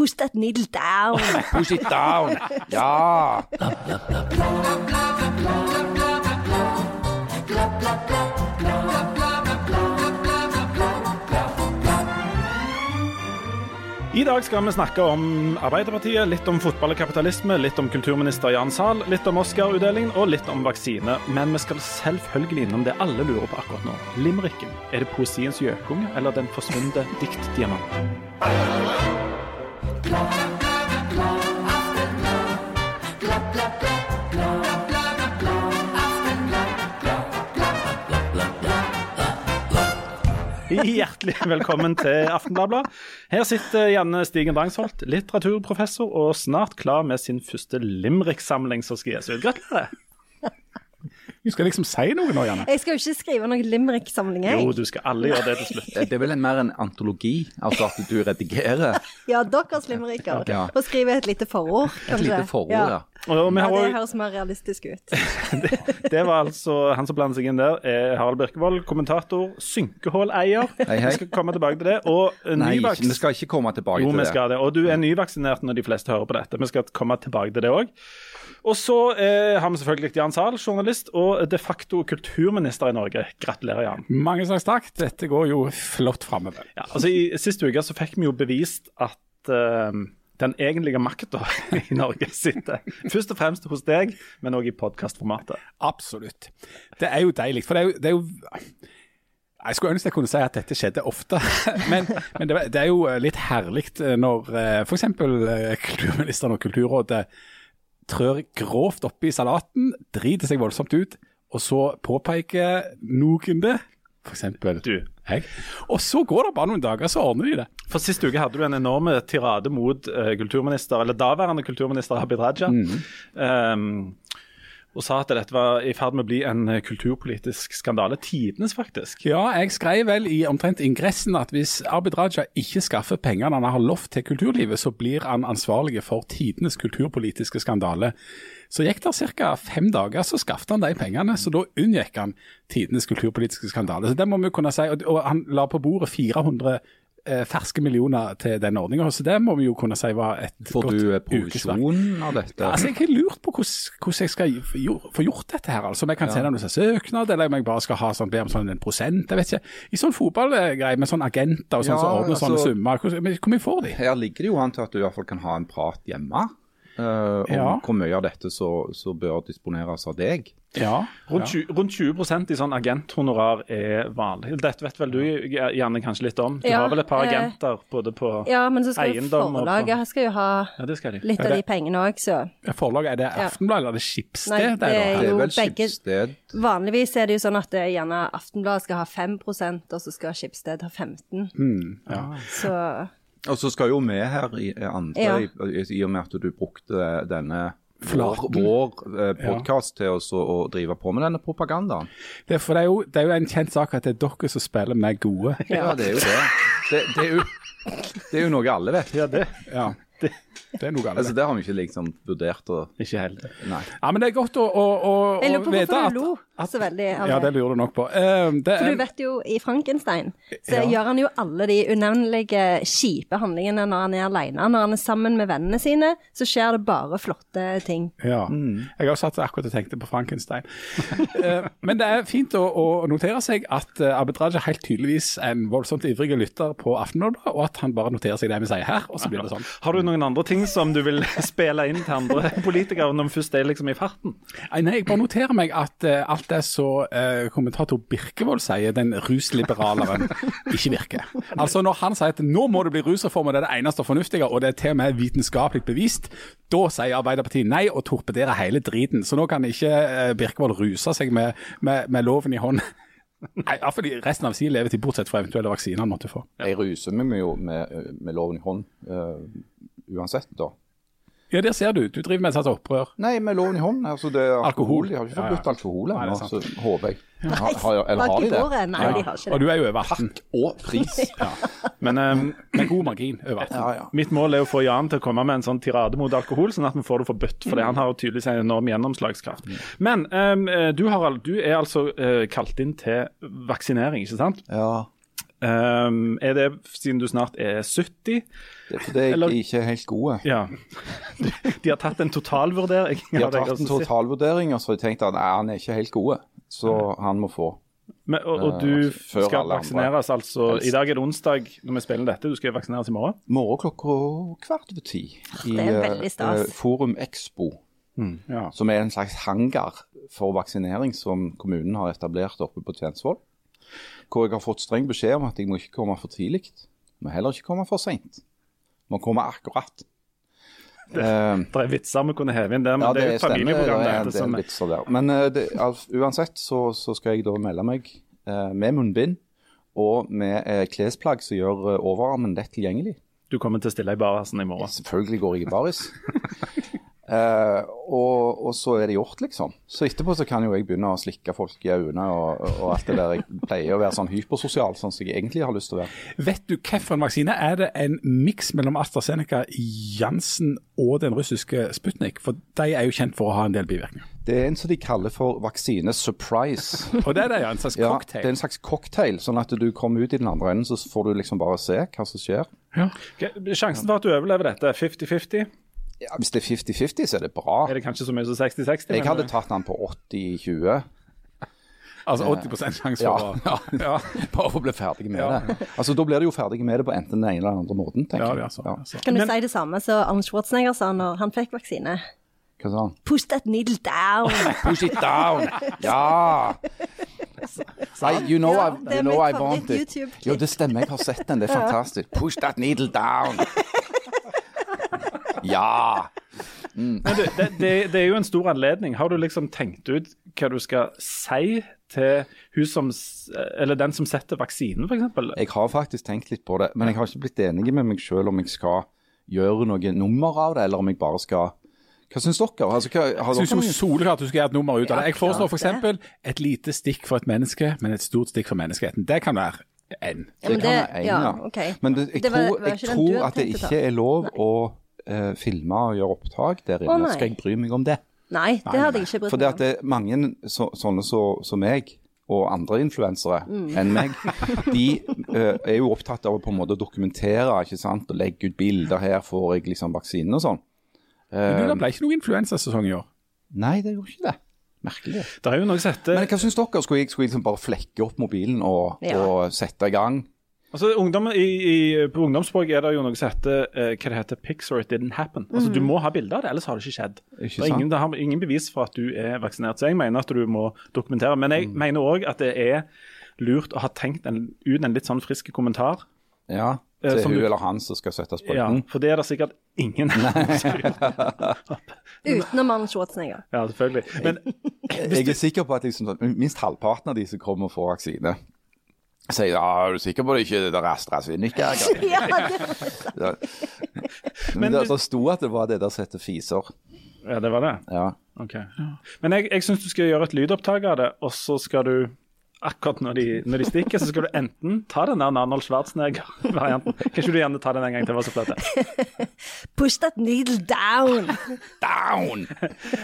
push that needle down. Push it down! Ja! I dag skal vi snakke om Arbeiderpartiet, litt om fotball og kapitalisme, litt om kulturminister Jan Sahl, litt om Oscar-utdelingen og litt om vaksine. Men vi skal selvfølgelig innom det alle lurer på akkurat nå. Limericken. Er det poesiens gjøkunge eller den forsvunne diktdiamanten? Hjertelig velkommen til Aftenbladet. Her sitter Janne Stigen Drangsholt, litteraturprofessor, og snart klar med sin første limerick-samling som skal gis ut. Gratulerer. Du skal liksom si noe nå, Janne. Jeg skal jo ikke skrive noen limerick-samling, jeg. Jo, du skal alle gjøre det til slutt. Det er vel en, mer en antologi, altså at du redigerer Ja, deres limericker. Ja. Og skrive et lite forord, kanskje. et lite forord, ja. Og vi Ja, har det høres mer realistisk ut. det var altså han som blandet seg inn der, er Harald Birkevold, kommentator, hei. Vi skal komme tilbake til det. Og nyvaks... Nei, vi skal ikke komme tilbake Jo, til vi skal det. Og du er nyvaksinert når de fleste hører på dette. Vi skal komme tilbake til det òg. Og så eh, har vi selvfølgelig Jan Zahl, journalist og de facto kulturminister i Norge. Gratulerer, Jan. Mange slags takk. Dette går jo flott framover. Ja, altså I siste uke så fikk vi jo bevist at eh, den egentlige makta i Norge sitter først og fremst hos deg, men òg i podkastformatet. Absolutt. Det er jo deilig. For det er jo, det er jo jeg skulle ønske jeg kunne si at dette skjedde ofte, men, men det, det er jo litt herlig når f.eks. kulturministeren og Kulturrådet trør grovt oppi salaten, driter seg voldsomt ut, og så påpeker noen det. For eksempel Du. jeg. Og så går det bare noen dager, så ordner de det. For Sist uke hadde du en enorm tirade mot uh, kulturminister, eller daværende kulturminister Abid Raja. Um, og sa at dette var i ferd med å bli en eh, kulturpolitisk skandale. Tidenes, faktisk. Ja, jeg skrev vel i omtrent ingressen at hvis Abid Raja ikke skaffer pengene han har lovt til kulturlivet, så blir han ansvarlig for tidenes kulturpolitiske skandale. Så gikk det ca. fem dager, så skaffet han de pengene. Så da unngikk han tidenes kulturpolitiske skandale. Så det må vi kunne si. Og, han la på bordet 400 eh, ferske millioner til den ordninga, så det må vi jo kunne si var et Får godt ukesverk. Får du provisjon av dette? Ja, altså, jeg har lurt på hvordan, hvordan jeg skal få gjort dette her. altså Om jeg kan sende noen søknad, eller om jeg bare skal ha sånn, be om sånn en prosent. jeg vet ikke. I sånn fotballgreie med sånn agenter og sånn Ja, som ordner sånne altså- summer. Hvor, hvor mye får de? Her ligger det jo an til at du i hvert fall kan ha en prat hjemme. Eh, om Ja. hvor mye av dette så, så bør disponeres av deg. Ja. Rundt, 20, rundt 20% i sånn agenthonorar er vanlig. Dette vet vel du gjerne kanskje litt om? Du Ja, har vel et par eh, agenter både på eiendom Ja, men så skal jo forlaget skal jo ha Ja, det skal de. litt Ja, av de pengene òg, så Forlaget, er det Ja. Aftenbladet eller er det Skipsted? Nei, det er Det er jo vel begge- Skipsted. Vanligvis er det jo sånn at det er gjerne Aftenbladet skal ha 5% og så skal Skipsted ha 15 Mm, ja. Så Og så skal jo vi her i i andre, Ja. i, i, og med at du brukte denne vår, vår podkast ja. til å å drive på med denne propagandaen. Det, er- for det er, jo, det er jo en kjent sak at det er dere som spiller meg gode. Ja, det er jo det. Det, det, er, jo, det er jo noe alle vet. Ja, det. Ja, det, det er noe annet. Altså, Det har vi ikke liksom vurdert å Ikke helt. Nei. Ja, men det er godt å, å, å, å vite hvorfor at så veldig Ja, det. lurer du nok på. Uh, det For du vet jo, i Frankenstein så Ja. gjør han jo alle de unevnelige, kjipe handlingene når han er alene. Når han er sammen med vennene sine, så skjer det bare flotte ting. Ja. Jeg har satt akkurat og tenkte på Frankenstein. uh, Men det er fint å, å notere seg at eh, Abid Raja helt tydeligvis er en voldsomt ivrig lytter på Aftenbladet, og at han bare noterer seg det vi sier her, og så blir det sånn. Har du noen andre ting som du vil spille inn til andre politikere når vi først er liksom i farten? Nei, jeg bare noterer meg at uh, alt det så eh, kommentator Birkevold sier, den rusliberaleren, ikke virker. Altså Når han sier at nå må det bli rusreform, og det er det eneste fornuftige, og det er til og med vitenskapelig bevist, da sier Arbeiderpartiet nei og torpederer hele driten. Så nå kan ikke eh, Birkevold ruse seg med, med, med loven i hånd. Nei, iallfall Resten av sin levetid, bortsett fra eventuelle vaksiner han måtte få. Jeg ruser meg jo med, med loven i hånd uh, uansett, da. Ja, der ser du. Du driver med et slags opprør. Nei, med loven i hånd. Altså, det er alkohol. Alkohol. De har ikke Ja, ja. forbudt alkohol ennå, er så håper jeg. Har, har, eller har de det? Nei, de har ikke det. Og du er jo over 18. Og pris. Men um, Med god margin over 18. Ja, ja. mitt mål er å få Jan til å komme med en sånn tirade mot alkohol, sånn at vi får det forbudt. For han har jo tydeligvis en enorm gjennomslagskraft. Men um, du, Harald, du er altså uh, kalt inn til vaksinering, ikke sant? ja. Um, er det siden du snart er 70? Det er fordi jeg Eller- ikke er helt gode. Ja. De har tatt en totalvurdering. De har tatt en totalvurdering, og så har de tenkt at nei, han er ikke helt gode. Så han må få. Men, og, og Eh, du uh, skal vaksineres altså Helst. I dag er det onsdag når vi spiller dette. Du skal vaksineres i morgen. Morgen klokka kvart over ti i eh, Forum Expo, Ja. som er en slags hangar for vaksinering som kommunen har etablert oppe på Tjensvoll. Hvor jeg har fått streng beskjed om at jeg må ikke komme for tidlig, må heller ikke komme for seint. Må komme akkurat. Eh, Det er vitser vi kunne heve inn der, men Ja, det er jo familieprogram. Det er en vitser der. Men uh, det, al- uansett så, så skal jeg da melde meg uh, med munnbind og med eh, klesplagg som gjør overarmen lett tilgjengelig. Du kommer til å stille i barasen i morgen. Selvfølgelig går jeg i baris. Eh, og, og så er det gjort, liksom. Så etterpå så kan jo jeg begynne å slikke folk i øynene og, og alt det der. Jeg pleier å være sånn hypersosial, sånn som jeg egentlig har lyst til å være. Vet du hvilken vaksine? Er det en miks mellom AstraZeneca, Janssen og den russiske Sputnik? For de er jo kjent for å ha en del bivirkninger. Det er en som de kaller for vaksine surprise. Og det er det, ja. En slags cocktail. Ja, det er en slags cocktail, sånn at du kommer ut i den andre enden, så får du liksom bare se hva som skjer. Ok, Sjansen for at du overlever dette er 50-50. Ja, hvis det er 50-50, så er det bra. Er det kanskje så mye som 60-60? Jeg hadde tatt den på 80-20. Altså 80 sjanse Ja, for å ja, ja. Bare for å bli ferdig med det. Altså, Da blir du jo ferdig med det på enten den ene eller den andre måten, tenker jeg. Ja, er sånn. Ja. altså. Kan du Men- si det samme som Arne Schwarzenegger sa når han fikk vaksine? Hva sa han? Push that needle down. Push it down! Ja! Nei, you know, Ja, I, det er you know mitt I want it. Jo, det stemmer, jeg har sett den. Det er fantastisk. Push that needle down! Ja! Men du, det, det, det er jo en stor anledning. Har du liksom tenkt ut hva du skal si til hun som, eller den som setter vaksinen, f.eks.? Jeg har faktisk tenkt litt på det, men jeg har ikke blitt enig med meg sjøl om jeg skal gjøre noe nummer av det, eller om jeg bare skal Hva syns dere? Altså, hva, har Jeg syns jo soleklart du skal gjøre et nummer ut av det. Jeg foreslår f.eks. For et lite stikk for et menneske, men et stort stikk for menneskeheten. Det kan være én. Ja, men Det kan det- være en, ja, ja. Okay. Men det, jeg Det var- tror, jeg tror at det ikke er lov å eh, filme og gjøre opptak der inne. nei. Skal jeg bry meg om det? Nei, det hadde jeg ikke brydd For det at det er mange så, sånne så- som meg, og andre influensere Mm. enn meg, de uh, er jo opptatt av å på en måte dokumentere ikke sant? og legge ut bilder. Her får jeg liksom vaksinen og sånn. Men du, Det ble ikke noen influensasesong i år. Nei, det gjorde ikke det. Merkelig. Det er jo noe sette... Men hva syns dere? Skulle jeg, skulle jeg liksom bare flekke opp mobilen og, Ja. og sette i gang? Altså, ungdom, i, i, På ungdomsspråk er det jo noe som heter uh, hva det heter, pics or it didn't happen. Altså, Du må ha bilde av det, ellers har det ikke skjedd. Ikke det, er ingen, det har ingen bevis for at du er vaksinert. Så jeg mener at du må dokumentere. Men jeg mener òg at det er lurt å ha tenkt en, ut en litt sånn frisk kommentar. Ja, Eh, Til som hun du- eller han som skal sette Ja. For det er det sikkert ingen som gjør. Utenom Arne Schwarzenegger. Ja, selvfølgelig. Men Jeg er sikker på at liksom, sånn, minst halvparten av de som kommer får vaksine, sier ja, er du sikker på det ikke det er AstraZeneca? Ja, det, Ja. Men Men det, det sto at det var det der som heter fiser. Ja, det var det? Ja. Ok. Men jeg, jeg syns du skal gjøre et lydopptak av det, og så skal du Akkurat når de, når de stikker, så skal du enten ta den der Arnold Schwarzenegger-varianten Kan ikke du gjerne ta den en gang til? Vær så flott. push that needle down. Down!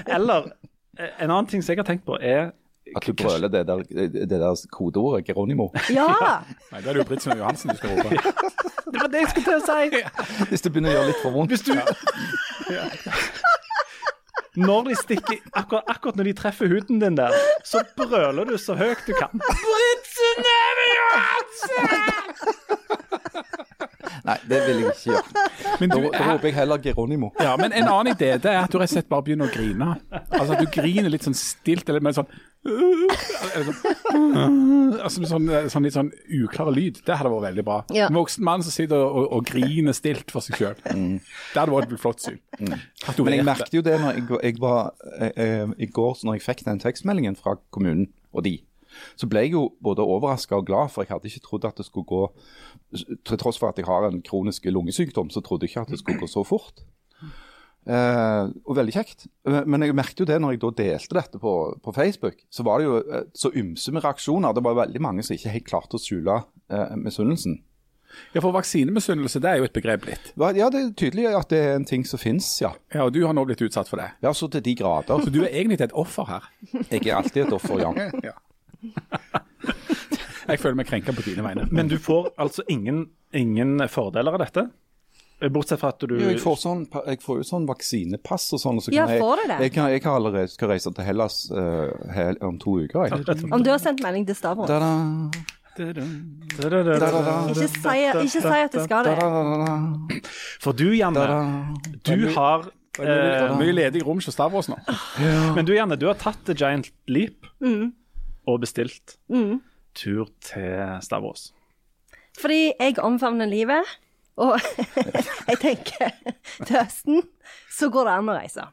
Eller eh, en annen ting som jeg har tenkt på, er At du brøler det der, det der kodeordet, Geronimo. Ja! Nei, Da er det jo Britt og Johansen du skal rope. Det var det jeg skulle til å si! Hvis det begynner å gjøre litt for vondt. Hvis du Når de stikker akkurat, akkurat når de treffer huden din der, så brøler du så høyt du kan. Nei, det vil jeg ikke gjøre. Men Da, du, da roper jeg heller Geronimo. ja, men en annen idé det er at du rett og slett bare begynner å grine. Altså at du griner litt sånn stilt, eller med sånn sånn, altså med sånn, sånn litt sånn uklare lyd. Det hadde vært veldig bra. Ja. En voksen mann som sitter og, og, griner stilt for seg sjøl. Det hadde vært et flott syn. At du Men jeg merket jo det når jeg, jeg var, jeg, eh, i går når jeg fikk den tekstmeldingen fra kommunen og de. Så ble jeg jo både overraska og glad, for jeg hadde ikke trodd at det skulle gå Til tross for at jeg har en kronisk lungesykdom, så trodde jeg ikke at det skulle gå så fort. Eh, og veldig kjekt. Eh, Men jeg merket jo det når jeg da delte dette på, på Facebook, så var det jo eh, så ymse med reaksjoner. Det var veldig mange som ikke helt klarte å skjule eh, misunnelsen. Ja, for vaksinemisunnelse det er jo et begrep litt? Ja, det er tydelig at det er en ting som fins, ja. Ja, og du har nå blitt utsatt for det. Ja, så til de grader. Så du er egentlig et offer her. Jeg er alltid et offer, Jan. Ja. Jeg føler meg krenka på dine vegne. Men du får altså ingen, ingen fordeler av dette? Bortsett fra at du Jo, jeg, får sånn, jeg får jo sånn vaksinepass og sånn. og Så Ja, jeg, får du det? Jeg, kan, jeg har allerede skal reise til Hellas uh, hel, om to uker. Jeg. Om du har sendt melding til Stavros. Da-da, Ikke si, at du skal det. For du, Janne, du har eh, mye ledig rom hos Stavros nå. Men du, Janne, du har tatt The Giant Leap og bestilt Mm. tur til Stavros. Fordi jeg omfavner livet, og jeg tenker til høsten så går det an å reise.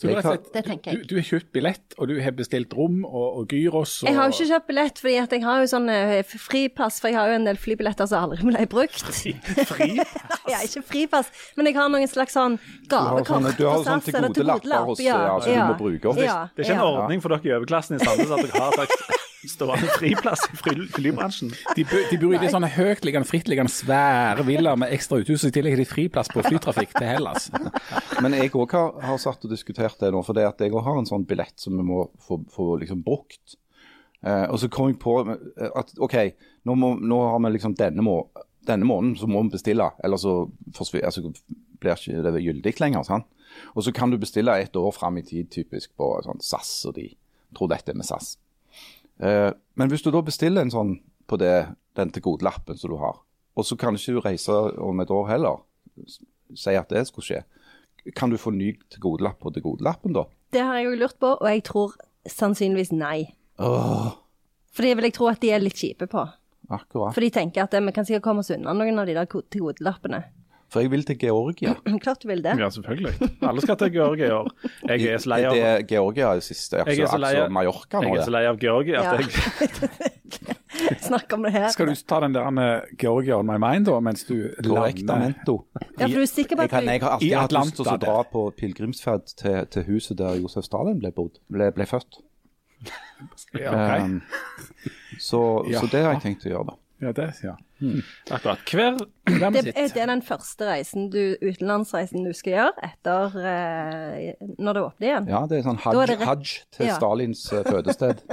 Så du, Jeg rett Det tenker jeg. du, du har kjøpt billett, og du har bestilt rom og, og gyros. Og, Jeg har jo ikke kjøpt billett, fordi jeg har jo sånn eh, fripass, for jeg har jo en del flybilletter som aldri ble brukt. Fri? Ja, ikke fripass, men jeg har noen slags sånn gavekort. du har sånn, sånne SAS, til gode lapper hos ja, ja, som du må bruke opp. Ja, Det er ikke en ordning for dere i overklassen i Sandnes at dere har faktisk stående friplass i fly, flybransjen. De, de bor i de sånne høytliggende, frittliggende, svære villaer med ekstra uthus. I tillegg har de friplass på flytrafikk til Hellas. Men jeg òg har, har satt og diskutert det nå, for det at jeg òg har en sånn billett som vi må få, få liksom brukt. Eh, og så kom jeg på at OK, nå, må, nå har vi liksom denne, må, denne måneden så må vi bestille, eller så altså, blir ikke det gyldig lenger. sant? Og så kan du bestille et år fram i tid, typisk på sånn SAS, og de Jeg tror dette er med SAS. Eh, men hvis du da bestiller en sånn på det, den til godlappen som du har, og så kan ikke du reise om et år heller, si at det skulle skje, kan du få ny til godlapp på til godlappen da? Det har jeg jo lurt på, og jeg tror sannsynligvis nei. Åh, For det vil jeg tro at de er litt kjipe på. akkurat. For de tenker at eh, vi kan sikkert komme oss unna noen av de der til godelappene. For jeg vil til Georgia. Klart du vil det. Ja, selvfølgelig. Alle skal til Georgia i år. Jeg er så lei av, Det er Georgia det siste. Jeg er så lei av- altså Mallorca nå. jeg er så lei av Georgia at jeg Snakk om det her. Skal du ta den der med Georgia on my mind da, mens du lander. Ja, for du er sikker på at du... jeg har alltid I hatt lyst til å dra på pilegrimsferd til, til huset der Josef Stalin ble, bodd, ble, ble født. Ja, ok. Um, så, Ja. så det har jeg tenkt å gjøre, da. ja, det, ja. Akkurat. Hver hvem det, sitt. er den første reisen du, utenlandsreisen du skal gjøre etter eh, når det åpner igjen? Ja, det er sånn Da er hajj, rett- hajj til Ja. Stalins eh, fødested.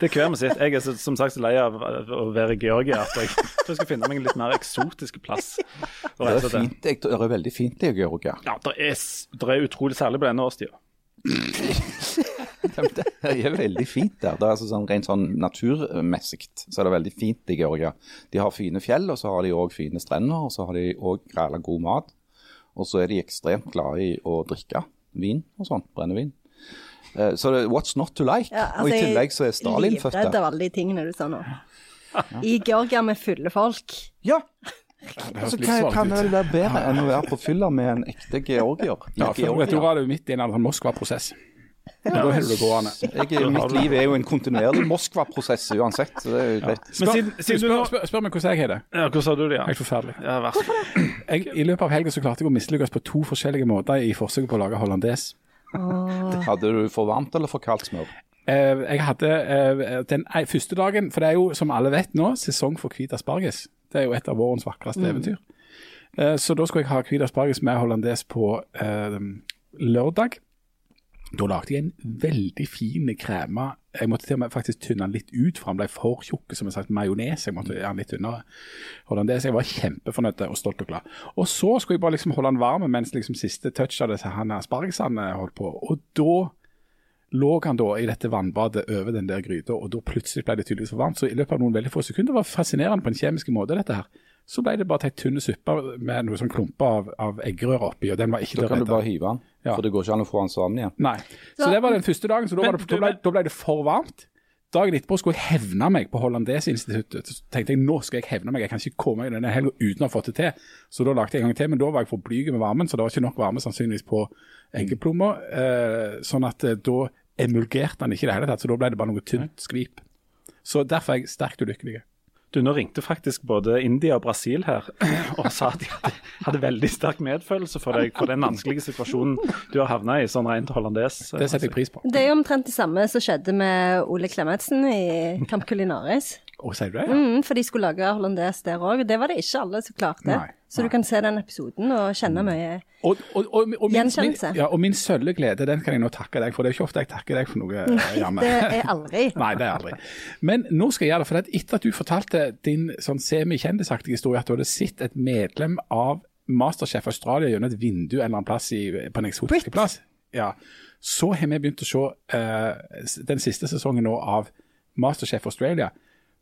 Det er hver med sitt. Jeg er så, som sagt så lei av å være i Georgia at jeg tror jeg skal finne meg en litt mer eksotisk plass. Det er, fint, jeg- det er veldig fint i Georgia. Ja, det er, det er utrolig særlig på denne årstida. Det er veldig fint der. Det er altså sånn, Rent sånn naturmessig så er det veldig fint i Georgia. De har fine fjell, og så har de òg fine strender, og så har de òg græla god mat. Og så er de ekstremt glade i å drikke vin og sånn. Brennevin. Eh, Så det, what's not to like? Ja, og i altså, tillegg så er Stalin jeg født livredd jeg av alle de tingene du sa nå. I Georgia med fulle folk. Ja! Altså, hva kan det vel være bedre enn å være på fylla med en ekte georgier? Ja, for vet du det du er midt i en Moskva-prosess. Og Da holder du det gående. Jeg, mitt liv er jo en kontinuerlig Moskva-prosess uansett. så det er jo greit. Men siden, siden du Spør, spør, spør meg hvordan jeg har det. ja, Hvordan sa du det? Ja? Helt forferdelig. Ja, vær så god. Jeg, I løpet av helga så klarte jeg å mislykkes på to forskjellige måter i forsøket på å lage hollandes. Hadde du for varmt eller for kaldt smør? Eh, jeg hadde eh, den første dagen, for det er jo som alle vet nå, sesong for hvit asparges. Det er jo et av vårens vakreste eventyr. Eh, så da skulle jeg ha hvit asparges med hollandes på eh, lørdag. Da lagde jeg en veldig fin krema. Jeg måtte til og med faktisk tynne den litt ut, for han ble for tjukk som en slags majones. Jeg måtte gjøre den litt tynnere. Hollandes. Jeg var kjempefornøyd og stolt og glad. Og så skulle jeg bare liksom holde den varm mens liksom siste touch av disse her aspargesene holdt på. Og da lå han da i dette vannbadet over den der gryta, og da plutselig ble det tydeligvis for varmt. Så i løpet av noen veldig få sekunder var fascinerende på en kjemisk måte, dette her. Så ble det bare til ei tynn suppe med noen sånn klumper av, av eggerøre oppi, og den var ikke Da kan du bare hive den, Ja. for det går ikke an å få den sammen igjen. Nei. Så det var den første dagen, så da, det, da, ble, da, ble, det for varmt. Dagen etterpå skulle jeg hevne meg på Hollandesinstituttet. Så tenkte jeg nå skal jeg hevne meg, jeg kan ikke komme i denne helga uten å ha fått det til. Så da lagde jeg en gang til, men da var jeg for blyg med varmen, så det var ikke nok varme sannsynligvis på eggeplomma. Eh, sånn at eh, da emulgerte den ikke i det hele tatt, så da ble det bare noe tynt skvip. Så derfor er jeg sterkt ulykkelig. Du, Nå ringte faktisk både India og Brasil her og sa at de hadde, hadde veldig sterk medfølelse for deg for den vanskelige situasjonen du har havna i, sånn rent hollandes. Det setter jeg pris på. Det er jo omtrent det samme som skjedde med Ole Klemetsen i Camp Culinaris. Å, sier du det? Ja. Mm, for de skulle lage hollandes der òg. Det var det ikke alle som klarte. Nei, Så nei. du kan se den episoden og kjenne mye Og, og, og, og, min, min, Gjenkjennelse. ja, og min sølle glede, den kan jeg nå takke deg for. Det er ikke ofte jeg takker deg for noe, Nei, Janne. Det er aldri. Nei, det er aldri. Men nå skal jeg gjøre det. For etter at du fortalte din sånn semi-kjendisaktige historie, at du hadde sett et medlem av Masterchef Australia gjennom et vindu en eller annen plass i, på en eksotisk plass, ja, så har vi begynt å se uh, den siste sesongen nå av Masterchef Australia,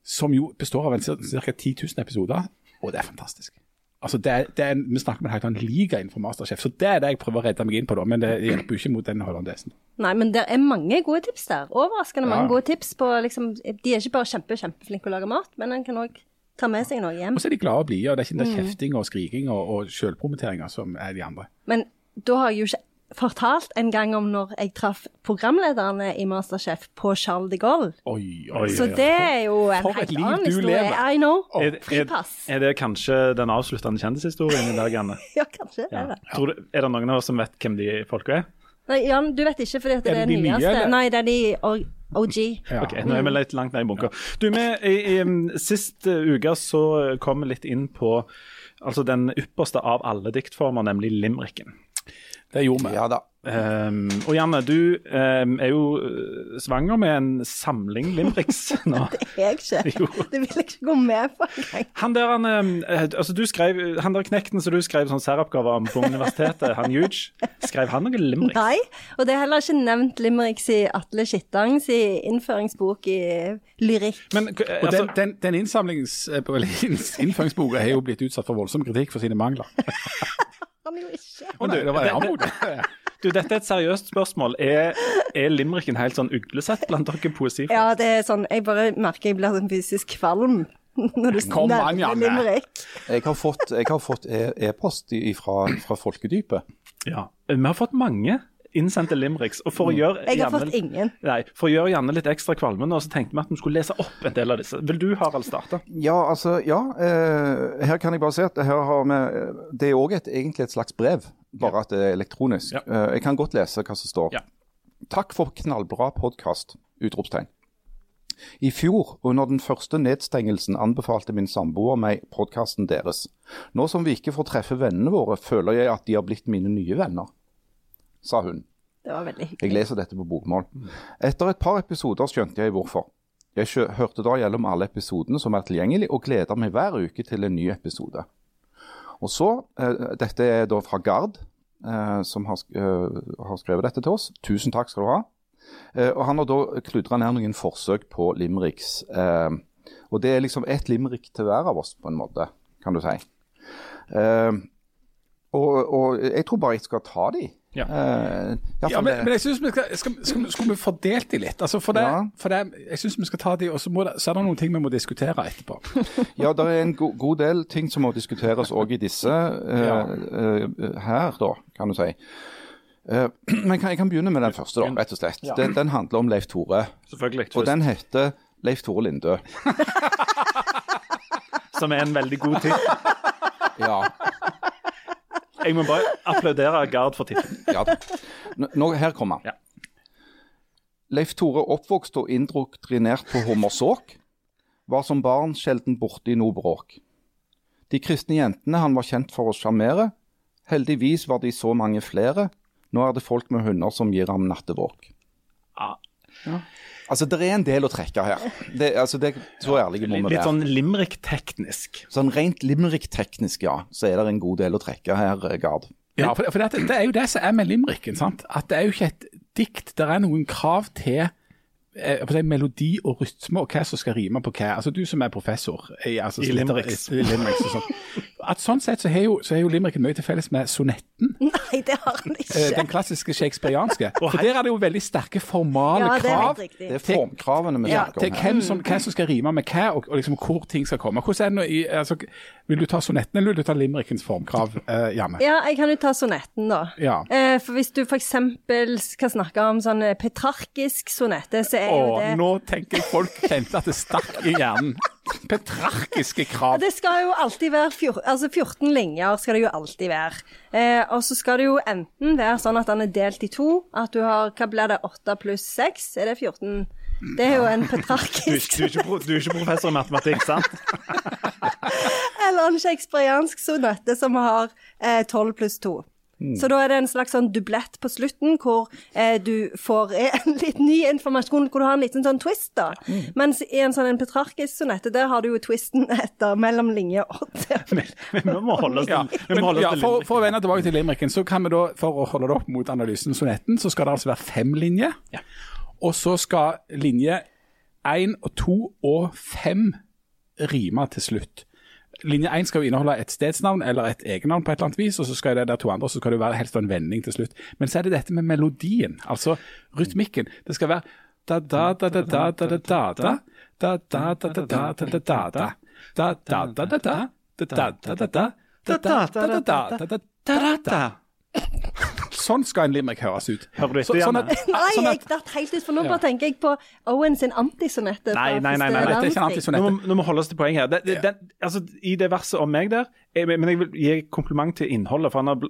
som jo består av ca. 10 000 episoder, og det er fantastisk. Altså det er, det er, Vi snakker om en liga innenfor Masterchef, så det er det jeg prøver å redde meg inn på, da, men det hjelper jo ikke mot den hollandesen. Nei, men det er mange gode tips der. Overraskende mange gode tips på liksom De er ikke bare kjempe, kjempeflinke å lage mat, men en kan òg ta med seg noe hjem. Og så er de glade og blide, og det er ikke den Mm. der kjefting og skriking og, og sjølpromoteringa som er de andre. Men da har jeg jo ikke fortalt en gang om når jeg traff programlederne i Masterchef på Charles de Gaulle. Oi, Oi, Så det er jo en For et helt liv annen du historie. lever. I know. Er, er, Fripass. er det kanskje den avsluttende kjendishistorien i dag, Anne? Ja, kanskje. Ja. Er det. Tror du, er det noen av oss som vet hvem de folka er? Nei, Jan, du vet ikke fordi at det Er er det de nyeste. Nye, Nei, det er de OG. Ja. Ok, Nå er vi litt langt ned i bunker. Du, vi, i, i, um, Sist uh, uke så kom vi litt inn på altså den ypperste av alle diktformer, nemlig limericken. Det gjorde vi. Ja da. Um, og Janne, du um, er jo uh, svanger med en samling limericks nå. Det er jeg ikke. Jo. Det vil jeg ikke gå med på engang. Han der, han, um, eh, altså du skrev, han der knekten som du skrev sånn særoppgave om på universitetet, han Huge, skrev han noe limericks? Nei, og det er heller ikke nevnt limericks i Atle Skittangs i innføringsbok i lyrikk. Men, uh, Og altså, den, den, den innsamlings, eh, innføringsboka har jo blitt utsatt for voldsom kritikk for sine mangler. Han jo ikke. Men du, det var jeg du, dette er et seriøst spørsmål. Er, er limericken helt sånn uglesett blant dere poesifolk? Ja, det er sånn Jeg bare merker jeg blir sånn fysisk kvalm når du nevner limerick. Jeg har fått jeg har fått e-post e fra, fra Folkedypet. Ja. Vi har fått mange innsendte limericks. Og for å gjøre Jeg har Janne- fått ingen. Nei, For å gjøre Janne litt ekstra kvalme nå, så tenkte vi at vi skulle lese opp en del av disse. Vil du, Harald, starte? Ja, altså, ja. Eh, her kan jeg bare si at her har vi Det er òg egentlig et slags brev, bare at det er elektronisk. Ja. Eh, jeg kan godt lese hva som står. Ja. Takk for knallbra podkast! Utropstegn. I fjor, under den første nedstengelsen, anbefalte min samboer meg podkasten deres. Nå som vi ikke får treffe vennene våre, føler jeg at de har blitt mine nye venner, sa hun. Det var veldig Jeg leser dette på bokmål. Etter et par episoder skjønte jeg hvorfor. Jeg hørte da gjennom alle episodene som er tilgjengelig, og gleder meg hver uke til en ny episode. Og så, eh, Dette er da fra Gard, eh, som har, eh, har skrevet dette til oss. Tusen takk skal du ha. Eh, og Han har da kludra ned noen forsøk på limericks. Eh, og Det er liksom ett limerick til hver av oss, på en måte, kan du si. Eh, og, og jeg tror bare jeg skal ta de. Ja. uh, ja, men, det- men jeg synes vi skal, skal, skal, Skulle vi fordelt de litt? Altså for det, Ja. for det, jeg syns vi skal ta de, og så, må det, så er det noen ting vi må diskutere etterpå. Ja, det er en go god del ting som må diskuteres òg i disse uh, Ja. uh, her, da, kan du si. Eh, men kan, jeg kan begynne med den første, da, rett og slett. Ja. Den, den handler om Leif Tore. Selvfølgelig. Og den heter Leif Tore Lindø. Som er en veldig god tittel. Ja, Jeg må bare applaudere Gard for tittelen. ja. Nå- her kommer han. Ja. Leif Tore oppvokst og indoktrinert på Hommersåk, var som barn sjelden borte i noe bråk. De kristne jentene han var kjent for å sjarmere, heldigvis var de så mange flere, nå er det folk med hunder som gir ham nattevåk. Ja. Altså, det er en del å trekke her. Det, altså, det, så ærlige må vi Litt sånn limerick-teknisk. Sånn rent limerick-teknisk, ja, så er det en god del å trekke her, eh, Gard. Ja, for, for det, det er jo det som er med limericken. sant? At det er jo ikke et dikt. Det er noen krav til eh, si, melodi og rytme og hva som skal rime på hva. Altså Du som er professor i, altså, I limericks. At Sånn sett så har jo, så har jo limericken mye til felles med sonetten. Nei, det har han eh, ikke. Den klassiske shakespearianske. For der er det jo veldig sterke formale Ja, det er krav. helt riktig. Det er formkravene vi snakker til om her. hvem som, hva som skal rime med hva, og, og liksom hvor ting skal komme. Hvordan er det nå i, altså, Vil du ta sonetten, eller vil du ta limerickens formkrav, eh, Janne? Ja, jeg kan jo ta sonetten, da. Ja. Eh, for hvis du f.eks. skal snakke om sånn eh, petrarkisk sonette, så er jo det Å, nå tenker folk kjente at det stakk i hjernen. Petrarkiske krav. Det skal jo alltid være fjor, altså 14 linjer skal det jo alltid være. Eh, og så skal det jo enten være sånn at den er delt i to. At du har Hva blir det? 8 pluss 6? Er det 14? Det er jo en petrarkisk du, du, du er ikke professor i matematikk, sant? eller en shakespeariansk sonette som har eh, 12 pluss 2. Hmm. Så da er det en slags sånn dublett på slutten, hvor eh, du får en litt ny informasjon, hvor du har en liten sånn twist, da. Mm. Mens i en sånn en petrarkisk sonette, der har du jo twisten etter mellom linje 8. Vi må holde oss Ja, til, vi men, må holde ja, oss til for, for å vende tilbake til limericken, så kan vi da, for å holde det opp mot analysen sonetten, så skal det altså være fem linjer. Ja. Og så skal linje én og to og fem rime til slutt. Linje én skal jo inneholde et stedsnavn eller et egennavn på et eller annet vis, og så skal det der to andre, så skal det være helst en vending til slutt. Men så er det dette med melodien, altså rytmikken. Det skal være da da da da da sånn skal en limerick høres ut. Hører du etter, sånn Janne? Nei, sånn jeg datt helt ut, for nå bare tenker jeg på Owen sin antisonette. Nei, nei, nei, nei, det er ikke en antisonette. Nå må vi holde oss til poenget her. altså, I det verset om meg der, men jeg vil gi kompliment til innholdet, for han har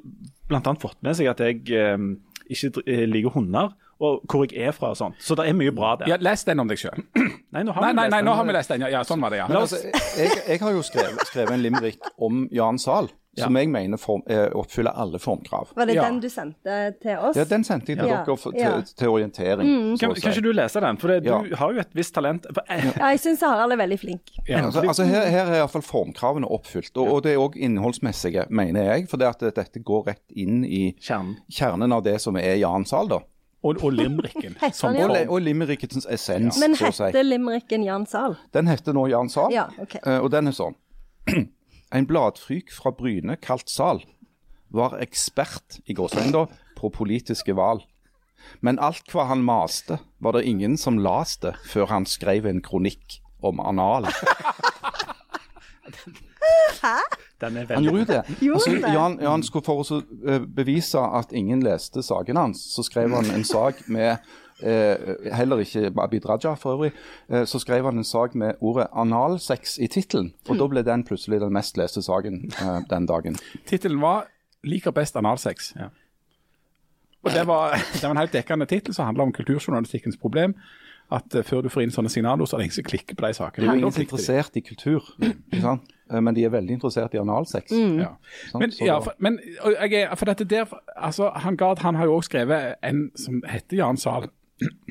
bl.a. fått med seg at jeg ehm, ikke eh, liker hunder, og hvor jeg er fra og sånn. Så det er mye bra der. Ja, Les den om deg sjøl. Nei, nå har nei, vi nei, lest nei, den. Nå har vi lest den. Ja, ja sånn var det, ja. Men, altså, jeg, jeg, har jo skrevet, skrevet en limerick om Jan Sahl som jeg mener form, eh, oppfyller alle formkrav. Var det Ja. den du sendte til oss? Ja, den sendte jeg til Ja, dere for, til, ja. til orientering. så Kan, kan ikke du lese den? For det, du har jo et visst talent. Eh, Ja, jeg syns Harald er veldig flink. Ja. Altså, altså her, her er iallfall formkravene oppfylt, og, og det er òg innholdsmessige, mener jeg. For det at dette går rett inn i Kjernen. kjernen av det som er Jan Zahl, da. Og, og limericken. Som? Og, og limerickens essens, Men så å si. heter limericken Jan Sahl? Den heter nå Jan Sahl, Ja, ok. eh, og den er sånn. En bladfryk fra Bryne kalt Sal, var ekspert i gåseøyne på politiske valg. Men alt hva han maste, var det ingen som laste før han skrev en kronikk om anal. Den er Han gjorde jo det. Altså? Jan, Jan skulle For å eh, bevise at ingen leste saken hans, så skrev han en sak med eh, Heller ikke Abid Raja, for øvrig. eh, så skrev han en sak med ordet analsex i tittelen. Og da ble den plutselig den mest leste saken eh, den dagen. Tittelen var 'Liker best analsex'. Ja. Og det var, det var en helt dekkende tittel som handla om kulturjournalistikkens problem. At uh, før du får inn sånne signaler, så er det ingen som klikker på de sakene. De er jo ingen interessert i kultur, ikke sant? Eh, men de er veldig interessert i analsex. Ja. Men, ja, for, men og jeg er, for dette der, altså, han Gard han har jo også skrevet en som heter Jan Zahl.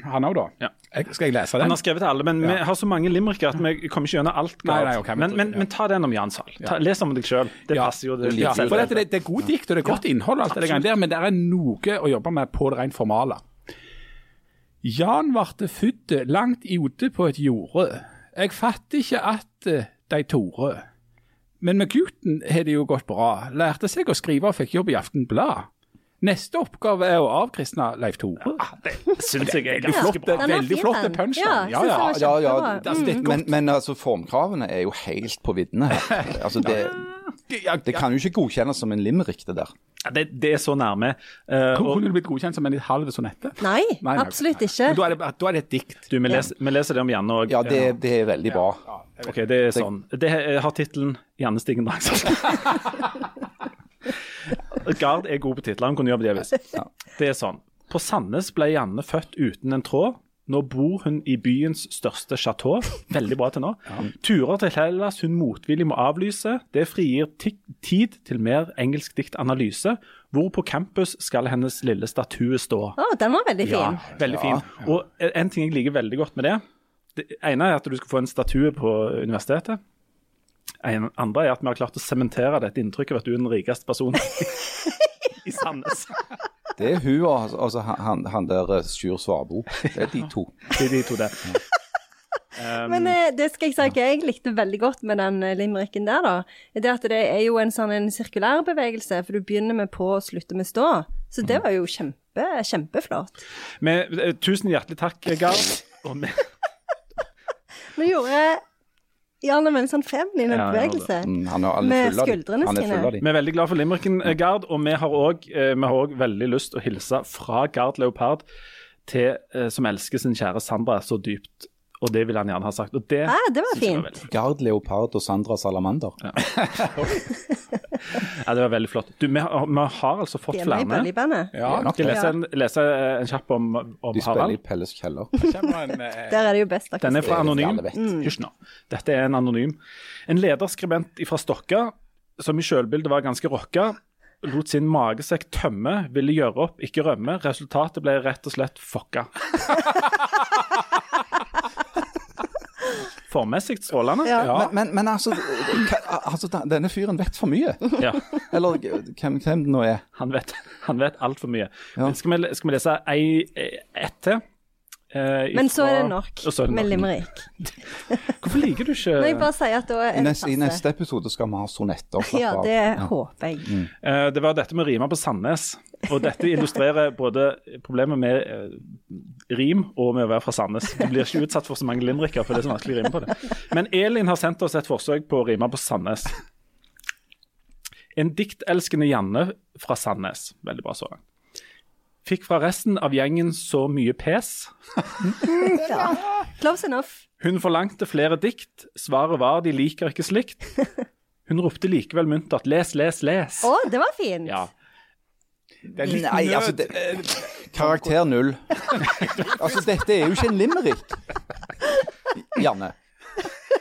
Han òg, da. Ja. Jeg, skal jeg lese den? Han har skrevet til alle, men vi har så mange limericker at vi kommer ikke gjennom alt. Nei, nei, okay, men- men, men, ta den om Jan Sahl. Les om deg sjøl. Det Ja. passer jo. Det, Ja, for dette, det, det er god dikt og det er godt innhold, alt det der, men det er noe å jobbe med på det rent formale. Jan varte født langt ute på et jorde. Jeg fatter ikke at eh, de torde. Men med gutten har det jo gått bra. Lærte seg å skrive og fikk jobb i Aftenblad. Neste oppgave er å avkristne Leif Tore. Det syns jeg er ganske flott, bra. Veldig flott punch. Ja, Ja, ja, Ja, ja, Altså, det godt. men, men altså, formkravene er jo helt på viddene her. Altså, det, det kan jo ikke godkjennes som en limerick, det der. Ja, Det, det er så nærme. Uh, og, Kunne det blitt godkjent som en litt halv sonette? Nei, Nei, nei, absolutt nei. ikke. Men Da er det, da er det et dikt. du, vi, leser, vi leser det om Janne òg. Ja, det, det er veldig bra. Ok, det er sånn. Det har tittelen 'Janne Stigen Drangsvold'. Gard er god på titler, han kunne jobbe det hvis. Det er sånn. På Sandnes ble Janne født uten en tråd. Nå bor hun i byens største chateau. Veldig bra til nå. Turer til Hellas hun motvillig må avlyse. Det frigir tid til mer engelsk diktanalyse. Hvor på campus skal hennes lille statue stå. Å, den var veldig fin. Ja, fin. veldig fin. Og en ting jeg liker veldig godt med det Det ene er at du skal få en statue på universitetet. En andre er at vi har klart å sementere dette inntrykket av at du er den rikeste personen i Sandnes. Det er hun og altså, han, han der eh, Sjur Svabo. Det er de to. Det er de to der. Men eh, det skal jeg si hva jeg likte veldig godt med den eh, limericken der, da. Det at det er jo en sånn en sirkulær bevegelse, for du begynner med på og slutter med stå. Så det var jo kjempe, kjempeflott. Men, eh, tusen hjertelig takk, Gard. Og vi, Nå gjorde Jan en veldig sånn feminin Ja, ja, bevegelse. Mm, Han er, han er Med full av skuldrene Han er sine. full av vi er veldig glad for limericken, eh, Gard. Og vi har òg veldig lyst å hilse fra Gard Leopard til, eh, som elsker sin kjære Sandra så dypt og det ville han gjerne ha sagt. Og det, Ah, det var synes jeg fint. veldig- Gard Leopard og Sandra Salamander. ja, det var veldig flott. Du, vi, har, vi har altså fått De er med i flere. Ja, nok det. lese en, lese en kjapp om, om De spiller i Pelles kjeller. eh, Der er det jo best Den er fra Anonym. Hysj nå. Dette er en anonym. En lederskribent fra Stokka, som i sjølbildet var ganske rocka, lot sin magesekk tømme, ville gjøre opp, ikke rømme. Resultatet ble rett og slett fucka. Formessig strålende. Ja. Ja. Men, men, men altså, altså, denne fyren vet for mye. Ja, Eller hvem, hvem det nå er. han vet, han vet altfor mye. Ja. Skal, vi, skal vi lese ei, ett til? Eh, Men så er det nok så er det med limerick. Hvorfor liker du ikke Når jeg bare sier at da er I det neste, I neste episode skal vi ha sonetter. Ja, av. det håper jeg. Eh, Det var dette med rima på Sandnes. Og dette illustrerer både problemet med eh, rim og med å være fra Sandnes. Du blir ikke utsatt for så mange limericker, for det er så vanskelig å rime på det. Men Elin har sendt oss et forsøk på å rime på Sandnes. En diktelskende Janne fra Sandnes. Veldig bra så langt. Fikk fra resten av gjengen så mye pes. Ja. Close enough. Hun forlangte flere dikt. Svaret var de liker ikke slikt. Hun ropte likevel muntert 'les, les, les'. Å, det var fint. Ja. Det er litt Nei, nød. altså det, Karakter null. altså, dette er jo ikke en limerick. Janne.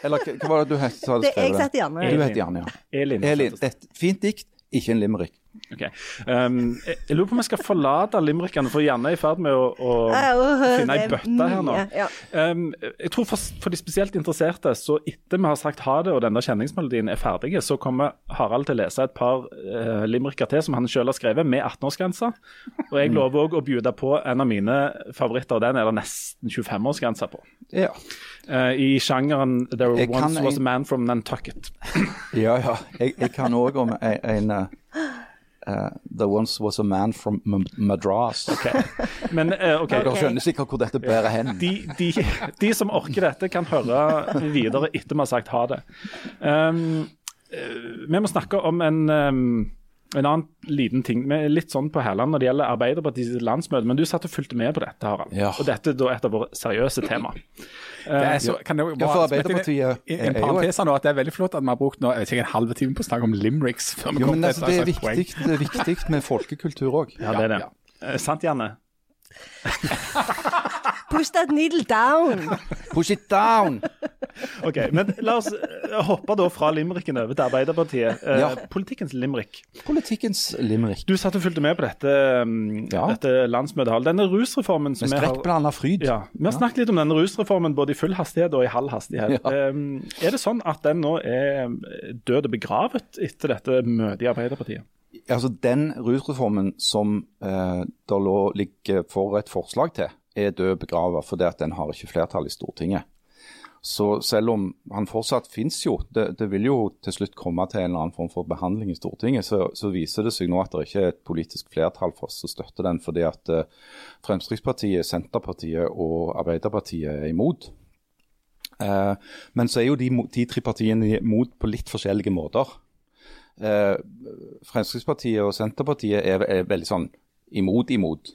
Eller hva var det du het? Det, Det, jeg som Du heter Janne, ja. Elin. Elin, fint dikt, ikke en limerick. Ok. Um, jeg, jeg lurer på om jeg skal forlate limerickene, for Janne er i ferd med å, å finne ei bøtte her nå. Um, jeg tror for, for de spesielt interesserte, så etter vi har sagt ha det og denne kjenningsmelodien er ferdig, så kommer Harald til å lese et par uh, limericker til som han selv har skrevet, med 18-årsgrense. Og jeg lover òg å bjude på en av mine favoritter, og den er det nesten 25-årsgrense på. Ja, Uh, I sjangeren 'There Jeg once was a man from Nantucket'. ja. ja. Jeg, jeg kan òg om en, en uh, There once was a man from M Madras. Men uh, okay. Dere skjønner sikkert hvor dette bærer hen. de, de, de som orker dette, kan høre videre etter vi har sagt ha det. Um, eh, vi må snakke om en, um, en annen liten ting. Litt sånn på Herland når det gjelder Arbeiderpartiets landsmøte, men du satt og fulgte med på dette, Harald. Ja. Og dette er da et av våre seriøse tema. Det er så, kan bare smette inn Arbeiderpartiet er en jo parentes nå, at det er veldig flott at vi har brukt nå, jeg vet ikke, en halve time på å snakke om limericks. før vi Jo, men altså, det er viktig, det er viktig med folkekultur òg. Ja, det er det. Ja, Eh, sant, Janne? Push that needle down. Push it down! Ok, men La oss eh, hoppe da fra limericken over til Arbeiderpartiet. Eh, Ja. Politikkens limerick. Politikkens limerick. Du satt og fulgte med på dette, um, Ja. dette landsmøtet. Denne rusreformen som Med skrekkblanda fryd. Ja, Vi har snakket litt om denne rusreformen både i full hastighet og i halv hastighet. Er det sånn at den nå er død og begravet etter dette møtet i Arbeiderpartiet? Altså, Den rusreformen som eh, det ligger for et forslag til, er død begravet fordi at den har ikke flertall i Stortinget. Så selv om han fortsatt finnes jo, det, det vil jo til slutt komme til en eller annen form for behandling i Stortinget, så, så viser det seg nå at det ikke er et politisk flertall for oss å støtte den, fordi at eh, Fremskrittspartiet, Senterpartiet og Arbeiderpartiet er imot. Eh, men så er jo de, de tre partiene imot på litt forskjellige måter. Eh, Fremskrittspartiet og Senterpartiet er, er veldig sånn imot, imot.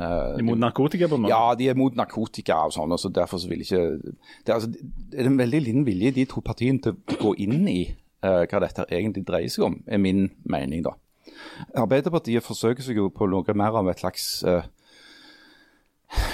Eh, mot narkotika, på en måte? ja, de er mot narkotika og sånn, og så derfor så vil ikke Det er, altså, det er en veldig liten vilje de to partiene til å gå inn i uh, hva dette egentlig dreier seg om, er min mening, da. Arbeiderpartiet forsøker seg jo på noe mer av et slags uh,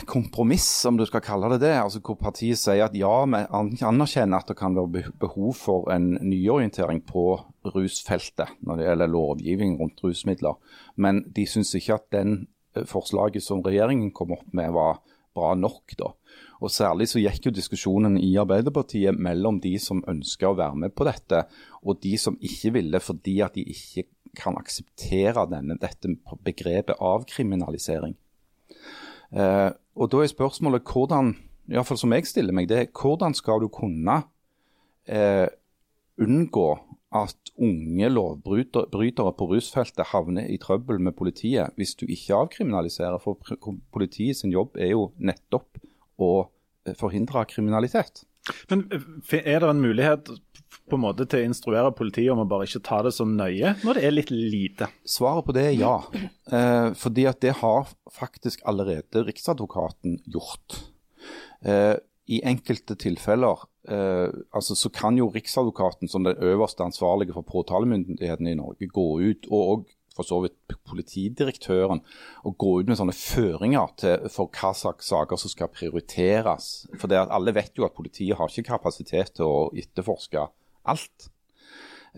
kompromiss, om du skal kalle det det. altså Hvor partiet sier at ja, vi anerkjenner at det kan være behov for en nyorientering på rusfeltet når det gjelder lovgivning rundt rusmidler, men de syns ikke at den forslaget som regjeringen kom opp med var bra nok. da. Og Særlig så gikk jo diskusjonen i Arbeiderpartiet mellom de som ønska å være med på dette, og de som ikke ville fordi at de ikke kan akseptere denne, dette begrepet avkriminalisering. Eh, og Da er spørsmålet hvordan, i fall som jeg stiller meg, det er hvordan skal du kunne eh, unngå at unge lovbrytere på rusfeltet havner i trøbbel med politiet hvis du ikke avkriminaliserer. For politiet sin jobb er jo nettopp å eh, forhindre kriminalitet. Men eh, er det en mulighet på en måte til å instruere politiet om å bare ikke ta det så nøye når det er litt lite? Svaret på det er ja. Eh, fordi at det har faktisk allerede Riksadvokaten gjort. Eh, i enkelte tilfeller eh, altså, så kan jo Riksadvokaten som den øverste ansvarlige for påtalemyndigheten i Norge gå ut, og, og for så vidt politidirektøren, og gå ut med sånne føringer til, for hva slags saker som skal prioriteres. For det, Alle vet jo at politiet har ikke kapasitet til å etterforske alt.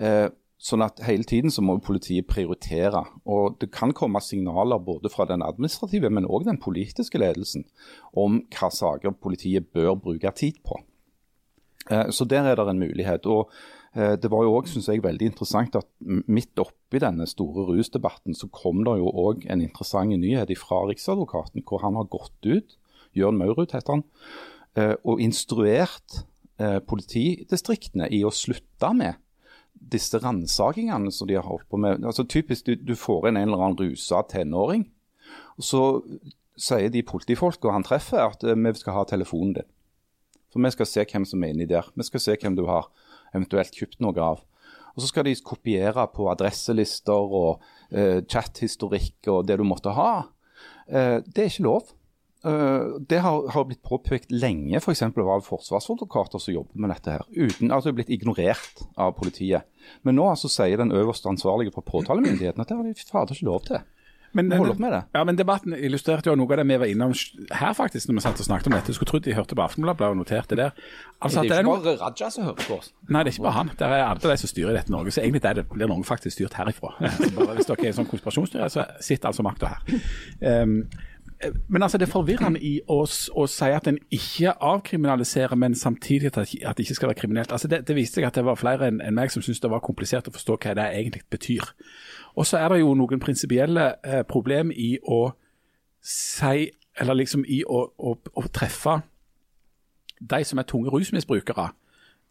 Eh, Sånn at hele tiden så må politiet prioritere. Og det kan komme signaler både fra den administrative, men òg den politiske ledelsen om hva saker politiet bør bruke tid på. Eh, så der er det en mulighet. Og eh, det var jo òg, syns jeg, veldig interessant at midt oppi denne store rusdebatten, så kom det jo òg en interessant nyhet fra Riksadvokaten, hvor han har gått ut, Jørn Maurud heter han, eh, og instruert politidistriktene i å slutte med disse ransakingene som de har holdt på med altså Typisk du, du får inn en eller annen rusa tenåring. og Så sier de politifolka han treffer at uh, vi skal ha telefonen din. For vi skal se hvem som er inni der. Vi skal se hvem du har eventuelt kjøpt noe av. Og Så skal de kopiere på adresselister og eh, chathistorikk og det du måtte ha. Eh, det er ikke lov. Uh, det har, har, blitt påpekt lenge, f.eks. For av forsvarsadvokater som jobber med dette. her, uten altså blitt ignorert av politiet. Men nå altså sier den øverste ansvarlige for påtalemyndigheten at det har de fader ikke lov til. Men, Hold opp med det. Ja, men Debatten illustrerte jo noe av det vi var innom her faktisk, når vi satt og snakket om dette. Skulle trodd de hørte på Aftenbladet og noterte det der. Altså, det er jo ikke bare Raja som hører på oss. Nei, det er ikke bare han. Det er alle de som styrer dette Norge. Så egentlig er det, blir noen faktisk styrt herifra. bare, hvis dere er en sånn konspirasjonsstyre, så sitter altså makta her. Um, men altså det er forvirrende i å, å si at en ikke avkriminaliserer, men samtidig at, det ikke skal være kriminelt. Altså det, det viste seg at det var flere enn en meg som syntes det var komplisert å forstå hva det egentlig betyr. Og så er det jo noen prinsipielle eh, problem i å si, eller liksom i å, å, å treffe de som er tunge rusmisbrukere,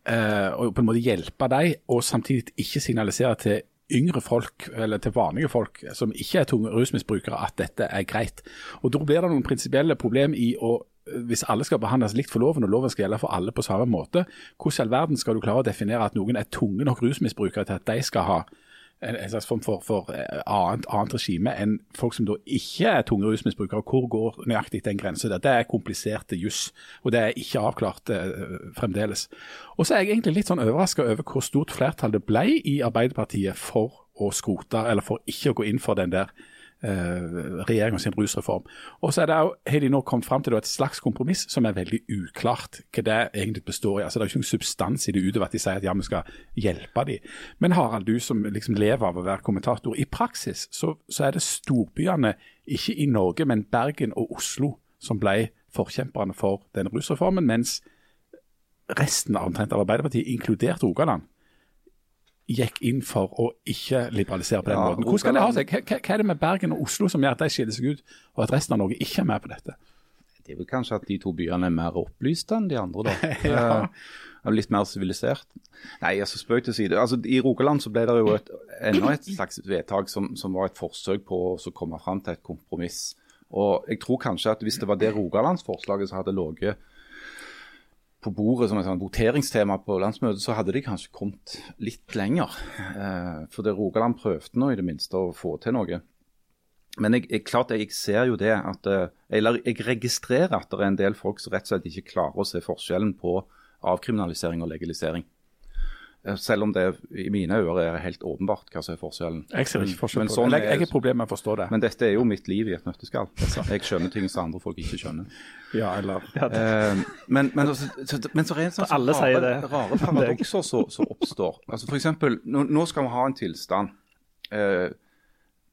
eh, og på en måte hjelpe dem, og samtidig ikke signalisere til yngre folk, eller til vanlige folk som ikke er tunge rusmisbrukere, at dette er greit. Og Da blir det noen prinsipielle problem i å hvis alle skal behandles likt for loven, og loven skal gjelde for alle på samme måte, hvordan i all verden skal du klare å definere at noen er tunge nok rusmisbrukere til at de skal ha en, en slags form for, for eh, annet, annet, regime enn folk som da ikke er tunge rusmisbrukere. Hvor går nøyaktig den grensen der? Det er kompliserte juss, og det er ikke avklart eh, fremdeles. Og så er jeg egentlig litt sånn overraska over hvor stort flertall det ble i Arbeiderpartiet for å skrote, eller for ikke å gå inn for den der eh, regjeringa sin rusreform. Og så er det har de nå kommet fram til et slags kompromiss som er veldig uklart hva det egentlig består i. Altså Det er jo ikke noen substans i det utover at de sier at ja, vi skal hjelpe dem. Men Harald, du som liksom lever av å være kommentator. I praksis så, så er det storbyene, ikke i Norge, men Bergen og Oslo, som ble forkjemperne for den rusreformen, mens resten av, av Arbeiderpartiet, inkludert Rogaland, gikk inn for å ikke liberalisere på den ja, måten. Hvordan skal det ha seg? Hva, hva er det med Bergen og Oslo som gjør at de skiller seg ut, og at resten av Norge ikke er med på dette? Det er vel kanskje at de to byene er mer opplyste enn de andre, da. ja. Uh, litt mer sivilisert. Nei, altså spøk til side. Altså, I Rogaland så ble det jo et, enda et slags vedtak som, som var et forsøk på å komme fram til et kompromiss. Og jeg tror kanskje at Hvis det var det Rogalandsforslaget som hadde ligget på bordet som et sånn voteringstema på landsmøtet, så hadde de kanskje kommet litt lenger. Eh, for det Rogaland prøvde nå i det minste å få til noe. Men jeg, jeg, klart jeg ser jo det at eh, Eller jeg registrerer at det er en del folk som rett og slett ikke klarer å se forskjellen på avkriminalisering og legalisering. Eh, selv om det i mine ører er helt åpenbart hva som er forskjellen. Jeg ser ikke forskjell på sånn det. Jeg har problemer med å forstå det. Men dette er jo mitt liv i et nøtteskall. Jeg skjønner ting som andre folk ikke skjønner. Ja, eller... Eh, men, men, så, men, så, er det sånn Alle rare, det. rare paradokser som oppstår. Altså for eksempel, nå, nå, skal vi ha en tilstand eh,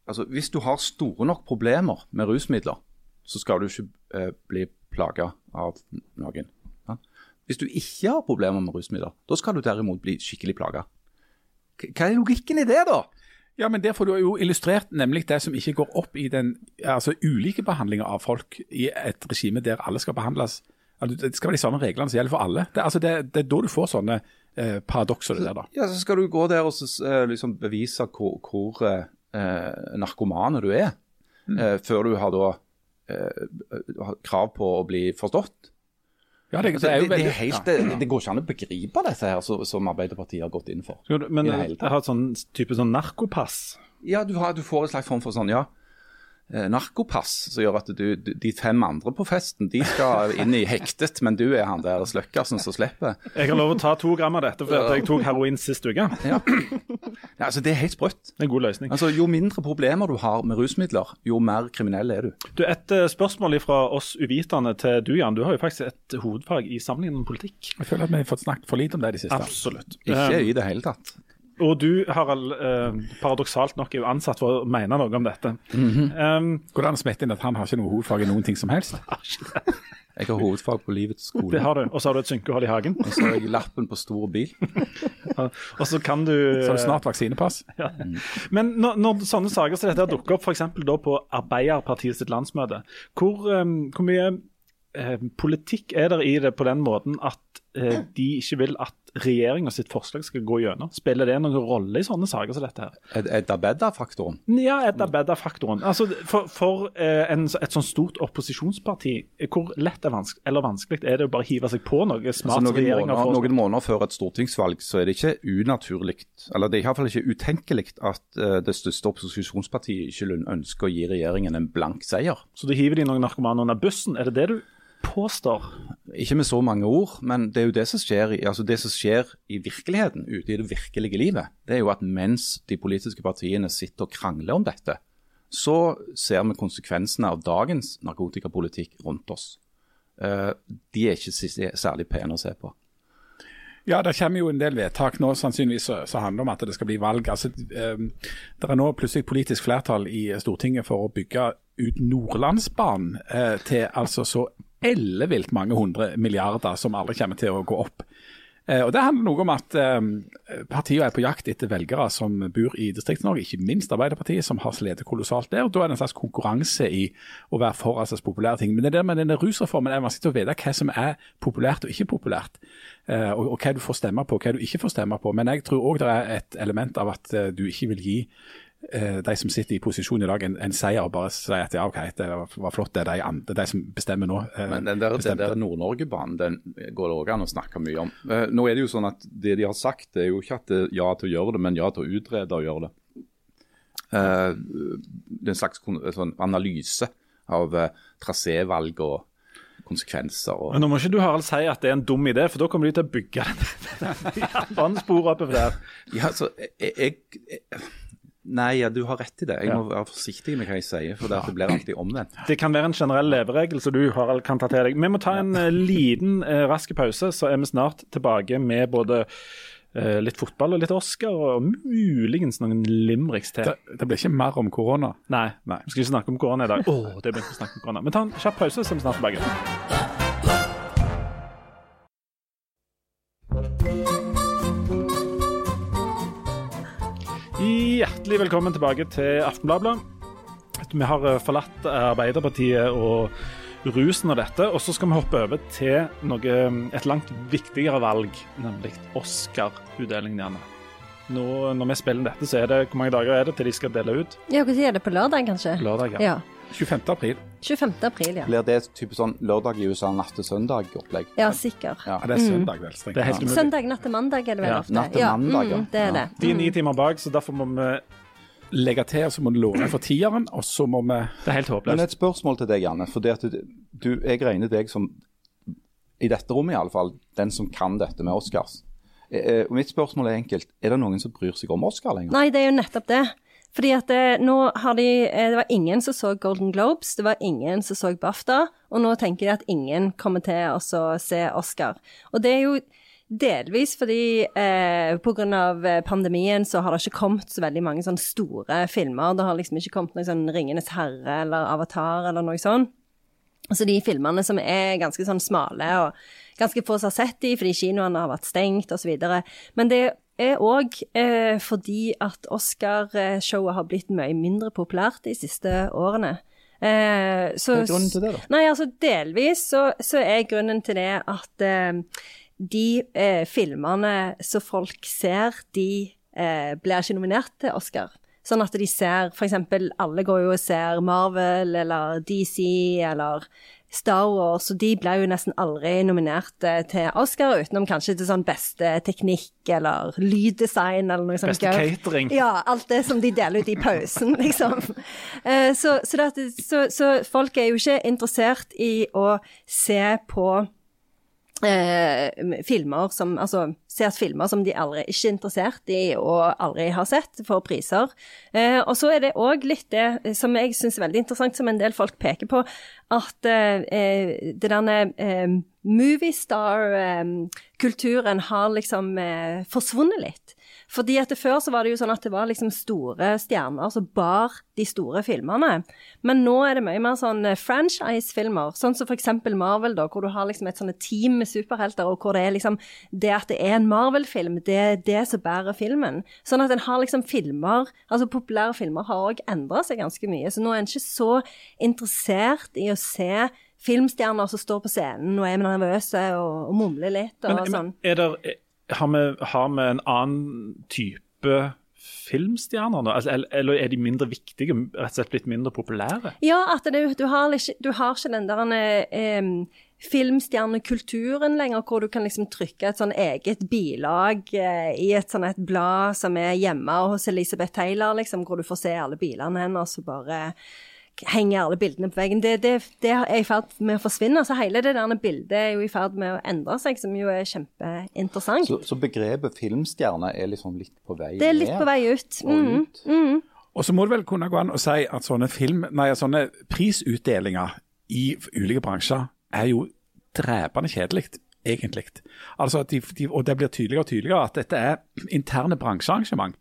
altså Hvis du har store nok problemer med rusmidler, så skal du ikke eh, bli plaga av noen. Hvis du ikke har problemer med rusmidler, da skal du derimot bli skikkelig plaga. Hva er logikken i det, da? Ja, men Der får du jo illustrert nemlig det som ikke går opp i den altså ulike behandlinga av folk i et regime der alle skal behandles. Altså, det skal være de samme reglene som gjelder for alle. Det, altså, det, det er da du får sånne eh, paradokser. Der, da. Ja, Så skal du gå der og så, eh, liksom bevise hvor, hvor eh, narkomane du er, mm. eh, før du har da eh, krav på å bli forstått. Ja, det, det, er jo veldig, det, helt, det, det, går ikke an å begripe dette her som, som Arbeiderpartiet har gått inn for. Men jeg har et sånn type sånn narkopass? Ja, du, har, du, får en slags form for sånn, ja. Eh, narkopass som gjør at du, du, de fem andre på festen de skal inn i hektet, men du er han der sløkkersen som slipper. Jeg har lov å ta to gram av dette fordi jeg tok heroin sist uke. Ja. ja, altså Det er helt sprøtt. Det er en god løsning. Altså, Jo mindre problemer du har med rusmidler, jo mer kriminell er du. Du, Et uh, spørsmål fra oss uvitende til du, Jan. Du har jo faktisk et hovedfag i sammenlignet politikk. Jeg føler at vi har fått snakket for lite om det de siste. Absolutt. Ikke Um, i det hele tatt. Og du, Harald, eh, paradoksalt nok er jo ansatt for å mene noe om dette. um, Går det an å smette inn at han har ikke noe hovedfag i noen ting som helst? Jeg har hovedfag på livets skole. det har du. Og så har du et synkehull i hagen. Og så har jeg lappen på stor bil. Og så kan du Så har du snart vaksinepass? Men når, når sånne saker som dette dukker opp, f.eks. på Arbeiderpartiet sitt landsmøte, hvor, um, hvor mye eh, politikk er det i det på den måten at eh, de ikke vil at regjeringa sitt forslag skal gå gjennom? Spiller det noen rolle i sånne saker som dette? her? Ed- Edda-bedda-faktoren. Ja, Edda Bedda-faktoren. Altså, for for eh, en, et sånn stort opposisjonsparti, eh, hvor lett vanske, eller vanskelig er det å bare hive seg på noe smart Altså, noen, måneder, noen måneder før et stortingsvalg så er det ikke unaturlig, eller det er i hvert fall ikke utenkelig at eh, det største opposisjonspartiet ikke ønsker å gi regjeringen en blank seier. Så du hiver de noen narkomane under bussen? Er det det du påstår? Ikke med så mange ord, men det er jo det som skjer i, altså det som skjer i virkeligheten, ute i det virkelige livet. Det er jo at mens de politiske partiene sitter og krangler om dette, så ser vi konsekvensene av dagens narkotikapolitikk rundt oss. Eh, de er ikke særlig pene å se på. Ja, det kommer jo en del vedtak nå sannsynligvis som handler om at det skal bli valg. Altså, eh, det er nå plutselig politisk flertall i Stortinget for å bygge ut Nordlandsbanen eh, til altså så ellevilt mange hundre milliarder som aldri kommer til å gå opp. Eh, og Det handler noe om at eh, partiene er på jakt etter velgere som bor i Distrikts-Norge, ikke minst Arbeiderpartiet, som har slitt kolossalt der. og Da er det en slags konkurranse i å være for altså, populære ting. Men det der med denne rusreformen er vanskelig å vite hva som er populært og ikke populært. Eh, og, og hva du får stemme på, hva du ikke får stemme på. Men jeg tror òg det er et element av at du ikke vil gi de som sitter i posisjon i dag, en, en seier og bare sier at ja, OK, det var flott, det er de, andre, det er de som bestemmer nå. eh, Men den der, der Nord-Norge-banen den går det òg an å snakke mye om. Eh, Nå er Det jo sånn at det de har sagt, det er jo ikke at det er ja til å gjøre det, men ja til å utrede og gjøre det. Eh, det er en slags sånn analyse av eh, trasévalg og konsekvenser. Og, Men Nå må ikke du Harald si at det er en dum idé, for da kommer de til å bygge den jernbanesporet oppover der. ja, altså, jeg, jeg, jeg Nei, ja, du har rett i det. Jeg må være forsiktig med hva jeg sier, for det, blir alltid omvendt. Det kan være en generell leveregel som du Harald, kan ta til deg. Vi må ta en eh, liten, eh, rask pause, så er vi snart tilbake med både eh, litt fotball og litt Oscar, og muligens noen limericks til. Det, det blir ikke mer om korona. Nei, nei, vi skal ikke snakke om korona i dag. Åh, det begynte å snakke om korona. Men ta en kjapp pause, så er vi snart tilbake. Hjertelig velkommen tilbake til Aftenbladet. Vi har eh, forlatt Arbeiderpartiet og rusen og dette, og så skal vi hoppe over til noe, et langt viktigere valg, nemlig Oscar-utdelingen. gjerne. Nå, når vi spiller dette, så er det hvor mange dager er det til de skal dele ut? Ja, Når er det? På lørdag, kanskje? Lørdag, ja. Ja. 25. april. 25. april, ja. Blir det type sånn lørdag i USA, natt til søndag-opplegg? Ja, sikkert. Ja. Det er søndag, vel. strengt Det er helt tatt. umulig. Søndag natt til mandag er det vel Ja, ofte. natt til mandag, ja. mm, det er Ja. det. De er ni timer bak, så derfor må vi Legge til, og så må du låne for tieren, og så må vi Det er helt Men håpløst. et spørsmål til deg, Janne. For det at du, du, jeg regner deg som, i dette rommet i alle fall, den som kan dette med Oscars. Eh, eh, og mitt spørsmål er enkelt. Er det noen som bryr seg om Oscar lenger? Nei, det er jo nettopp det. Fordi at det, nå har de eh, Det var ingen som så Golden Globes, det var ingen som så BAFTA, og nå tenker de at ingen kommer til å se Oscar. Og det er jo delvis fordi eh, pga. pandemien så har det ikke kommet så veldig mange sånne store filmer. Det har liksom ikke kommet noe sånn Ringenes herre eller Avatar eller noe sånt. Altså de filmene som er ganske sånn smale og ganske få som har sett de fordi kinoene har vært stengt osv. Men det er òg eh, fordi at Oscar-showet har blitt mye mindre populært de siste årene. Eh, så, Hva er grunnen til det, da? Nei, altså delvis så, så er grunnen til det at eh, de eh, filmene som folk ser, de eh, blir ikke nominert til Oscar. Sånn at de ser f.eks. alle går jo og ser Marvel eller DC eller Star Wars, og de ble jo nesten aldri nominert eh, til Oscar, utenom kanskje til sånn beste teknikk eller lyddesign eller noe sånt. Beste catering. Ja, alt det som de deler ut i pausen, liksom. Eh, så, så, det, så, så folk er jo ikke interessert i å se på eh, filmer som Altså ser filmer som de aldri ikke er interessert i og aldri har sett, for priser. Eh, og så er det òg litt det som jeg syns er veldig interessant, som en del folk peker på, at eh, det derne eh, moviestar-kulturen eh, har liksom eh, forsvunnet litt. Fordi at Før så var det jo sånn at det var liksom store stjerner som bar de store filmene. Men nå er det mye mer sånn eh, franchise-filmer, sånn som f.eks. Marvel, da, hvor du har liksom et sånne team med superhelter, og hvor det er liksom det at det er en Marvel-film, det er det som bærer filmen. Sånn at en har liksom filmer Altså populære filmer har òg endra seg ganske mye, så nå er en ikke så interessert i å se filmstjerner som står på scenen og er nervøse og, og mumler litt og men, sånn. Men er der, har vi, har vi en annen type filmstjerner nå? Altså, eller er de mindre viktige, rett og slett blitt mindre populære? Ja, at det, du, har ikke, du, har ikke, den der eh, filmstjernekulturen lenger, hvor du kan liksom trykke et sånn eget bilag eh, i et sånn et blad som er hjemme hos Elisabeth Taylor, liksom, hvor du får se alle bilene hennes og bare henger alle bildene på veggen. Det, det, det er i ferd med å forsvinne. Så hele det der bildet er jo i ferd med å endre seg, som jo er kjempeinteressant. Så, så begrepet filmstjerne er liksom litt på vei ned? Det er litt på vei ut. Mm, ut. Mm. Og så må det vel kunne gå an å si at sånne, film, nei, sånne prisutdelinger i ulike bransjer er jo drepende kjedelig egentlig. Altså de, de, og det blir tydeligere og tydeligere at dette er interne bransjearrangement.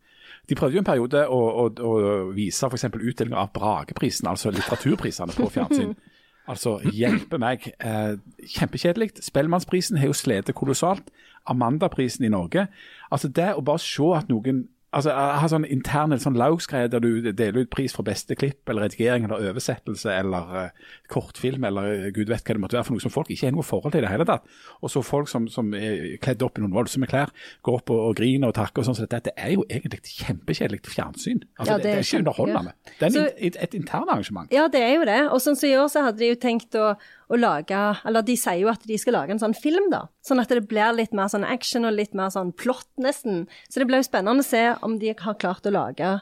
De prøvde jo en periode å, å, å vise f.eks. utdelinga av Brageprisen, altså litteraturprisene, på fjernsyn. Altså, hjelpe meg. Eh, kjempekjedelig. Spellemannsprisen har jo slitt kolossalt. Amandaprisen i Norge. Altså Det å bare se at noen altså, ha sånn interne sånn laugsgreier der du deler ut pris for beste klipp eller redigering eller oversettelse eller uh, kortfilm eller uh, gud vet hva det måtte være for noe som folk ikke har noe forhold til i det hele tatt. Og så folk som, som er kledd opp i noen voldsomme klær, går opp og, og griner og takker og sånn. Så dette det er jo egentlig kjempekjedelig fjernsyn. Altså, ja, det, det, er ikke underholdende. Det er så, et, et internt arrangement. Ja, det er jo det. Og sånn som i år så hadde de jo tenkt å å lage Eller de sier jo at de skal lage en sånn film, da. Sånn at det blir litt mer sånn action og litt mer sånn plott, nesten. Så det blir jo spennende å se om de har klart å lage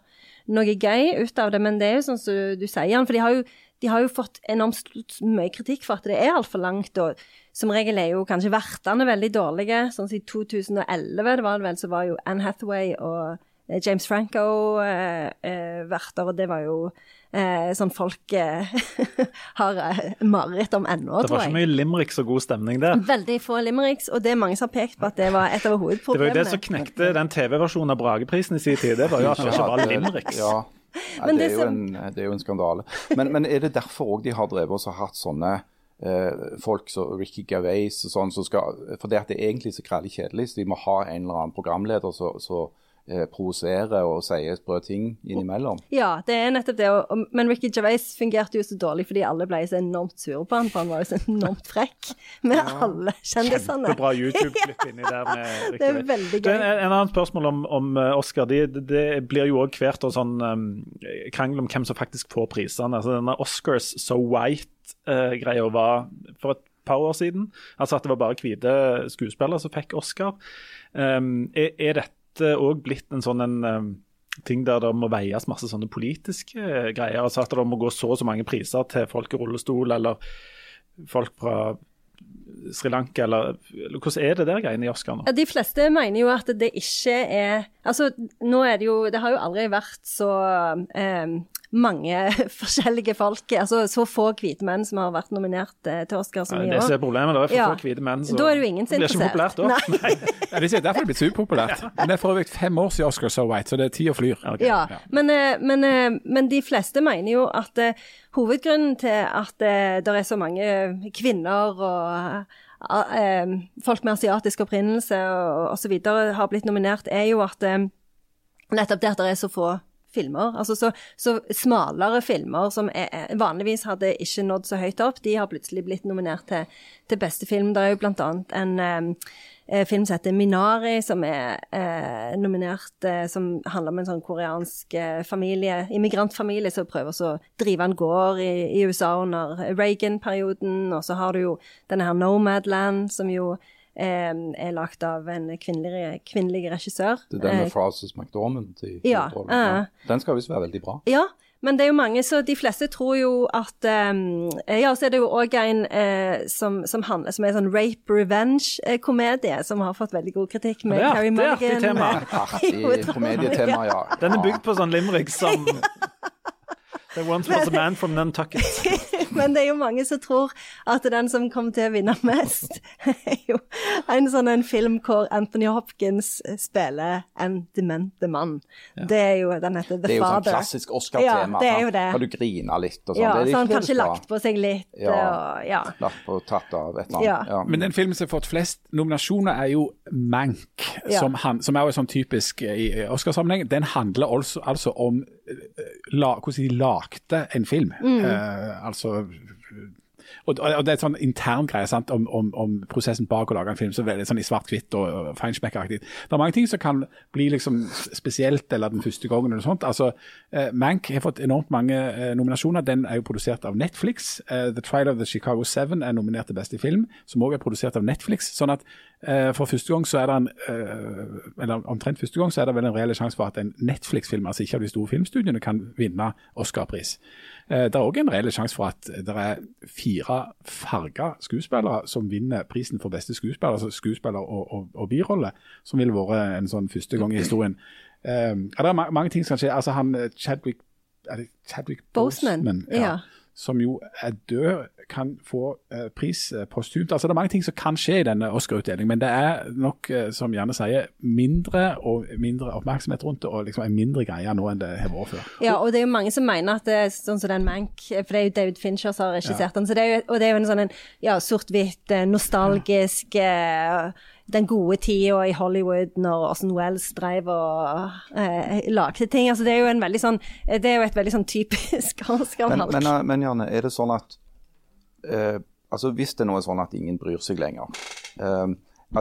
noe gøy ut av det. Men det er jo sånn som du sier, for de har jo, de har jo fått enormt mye kritikk for at det er altfor langt. og som regel er jo kanskje vertene veldig dårlige. Sånn som i 2011 det var det vel, så var jo Anne Hathaway og James Franco eh, eh, og det var jo eh, sånn folk eh, har eh, mareritt om ennå, tror jeg. Det var ikke mye limericks og god stemning der. Veldig få limericks, og det er mange som har pekt på at det var et av hovedproblemene. Det var jo det som knekte den TV-versjonen av Brageprisen i sin tid, det var jo at det ikke var limericks. Ja. Ja, det, er en, det, er jo en, skandale. Men, men er det derfor òg de har drevet oss og hatt sånne eh, folk som Ricky Gervais og sånn, som skal For det at det er egentlig så kjedelig, så de må ha en eller annen programleder som eh, provoserer og sier sprø ting innimellom. Ja, det er nettopp det. Og, men Ricky Gervais fungerte jo så dårlig fordi alle ble så enormt sure på han, for han var jo så enormt frekk med ja. alle kjendisene. Kjempebra YouTube-klipp inni der med Ricky Det er veldig gøy. En, en annen spørsmål om, om eh, Oscar. Det, det, blir jo òg hvert år sånn um, krangel om hvem som faktisk får prisene. Altså denne Oscars So White-greia uh, var for et par år siden. Altså at det var bare hvite skuespillere som fikk Oscar. Um, er, er dette òg blitt en sånn en, um, ting der det må veies masse sånne politiske uh, greier. altså At det må gå så og så mange priser til folk i rullestol, eller folk fra Sri Lanka, eller, eller hvordan er det der greiene i Oscar nå? Ja, de fleste mener jo at det ikke er Altså, nå er det jo Det har jo aldri vært så um, mange forskjellige folk. altså Så få hvite menn som har vært nominert eh, til Oscar så mye år. Det som er problemet, da er for ja. få hvite menn. Så da er det jo ingen som er. Blir ikke populært da. Nei. ja, det er derfor det er blitt upopulært. Ja. Men det er for øvrig fem år siden Oscar So White, så det er tid og flyr. Okay. Ja, men, eh, men, eh, men, de fleste mener jo at hovedgrunnen til at uh, det er så mange kvinner og uh, folk med asiatisk opprinnelse og osv. har blitt nominert, er jo at nettopp det at det er så få filmer. Altså så, så smalere filmer som er, vanligvis hadde ikke nådd så høyt opp, de har plutselig blitt nominert til, til beste film. Det er jo blant annet en eh, film som heter Minari, som er eh, nominert eh, Som handler om en sånn koreansk eh, familie, immigrantfamilie som prøver å drive en gård i, i USA under Reagan-perioden. Og så har du jo denne her Nomadland, som jo er lagd av en kvinnelig, kvinnelig regissør. Det er den med Frances McDormand i ja, ja. Den skal visst være veldig bra. Ja, men det er jo mange, så de fleste tror jo at um, Ja, så er det jo òg en uh, som, som, handler, som er en sånn rape revenge-komedie, som har fått veldig god kritikk med Carrie Mulligan. Det er artig tema. Artig komedietema, ja. Den er bygd på sånn limerick som There once was a man from Nantucket. Men det er jo mange som tror at den som kommer til å vinne mest, er jo en sånn en film hvor Anthony Hopkins spiller en demente mann. Ja. Det er jo Den heter The Father. Det er jo sånn klassisk Oscar-tema. Ja, det er jo det. Kan du grine litt og sånn. Ja, så han har kanskje lagt på seg litt. Ja. Og, ja. Lagt på tatt av et eller annet. Ja. Ja. Men den filmen som har fått flest nominasjoner, er jo Mank, som, han, som er jo sånn typisk i Oscarsammenheng. Den handler altså, altså om la, hvordan de lagde en film. Mm. Eh, altså og, og, Det er et sånn intern greie sant, om, om, om, prosessen bak å lage en film. så veldig sånn i svart-hvitt og, og feinschmecker-aktig. Det er mange ting som kan bli liksom spesielt eller den første gangen. eller sånt. Altså, eh, Mank har fått enormt mange eh, nominasjoner. Den er jo produsert av Netflix. Eh, The Trial of the Chicago Seven er nominert til beste film, som også er produsert av Netflix. sånn at for første gang så er det en, eller omtrent første gang så er det vel en reell sjanse for at en Netflix-film, altså ikke av de store filmstudiene, kan vinne Oscar-pris. Eh, det er òg en reell sjanse for at det er fire farga skuespillere som vinner prisen for beste skuespiller, altså skuespiller og, og, og birolle, som ville vært en sånn første gang i historien. Um, det er mange ting som kan skje. Altså han eh, Chadwick, er det Chadwick Boseman, Boseman ja, ja. Som jo er død kan få uh, pris uh, postumt. Altså, det er mange ting som kan skje i denne Oscar-utdelingen, men det er nok, uh, som Janne sier, mindre og mindre oppmerksomhet rundt det, og liksom en mindre greie nå enn det har vært før. Ja, og det er jo mange som mener at det er sånn som den Mank, for det er jo David Fincher som har regissert ja. den, så det er jo, og det er jo en sånn en, ja, sort-hvitt, nostalgisk den gode tida i Hollywood når Orson Wells drev og eh, lagde ting. Altså, det er jo en veldig sånn Det er jo et veldig sånn typisk Oscar-valg. Men, men, men Janne, er det sånn at eh, altså Hvis det nå er sånn at ingen bryr seg lenger, eh,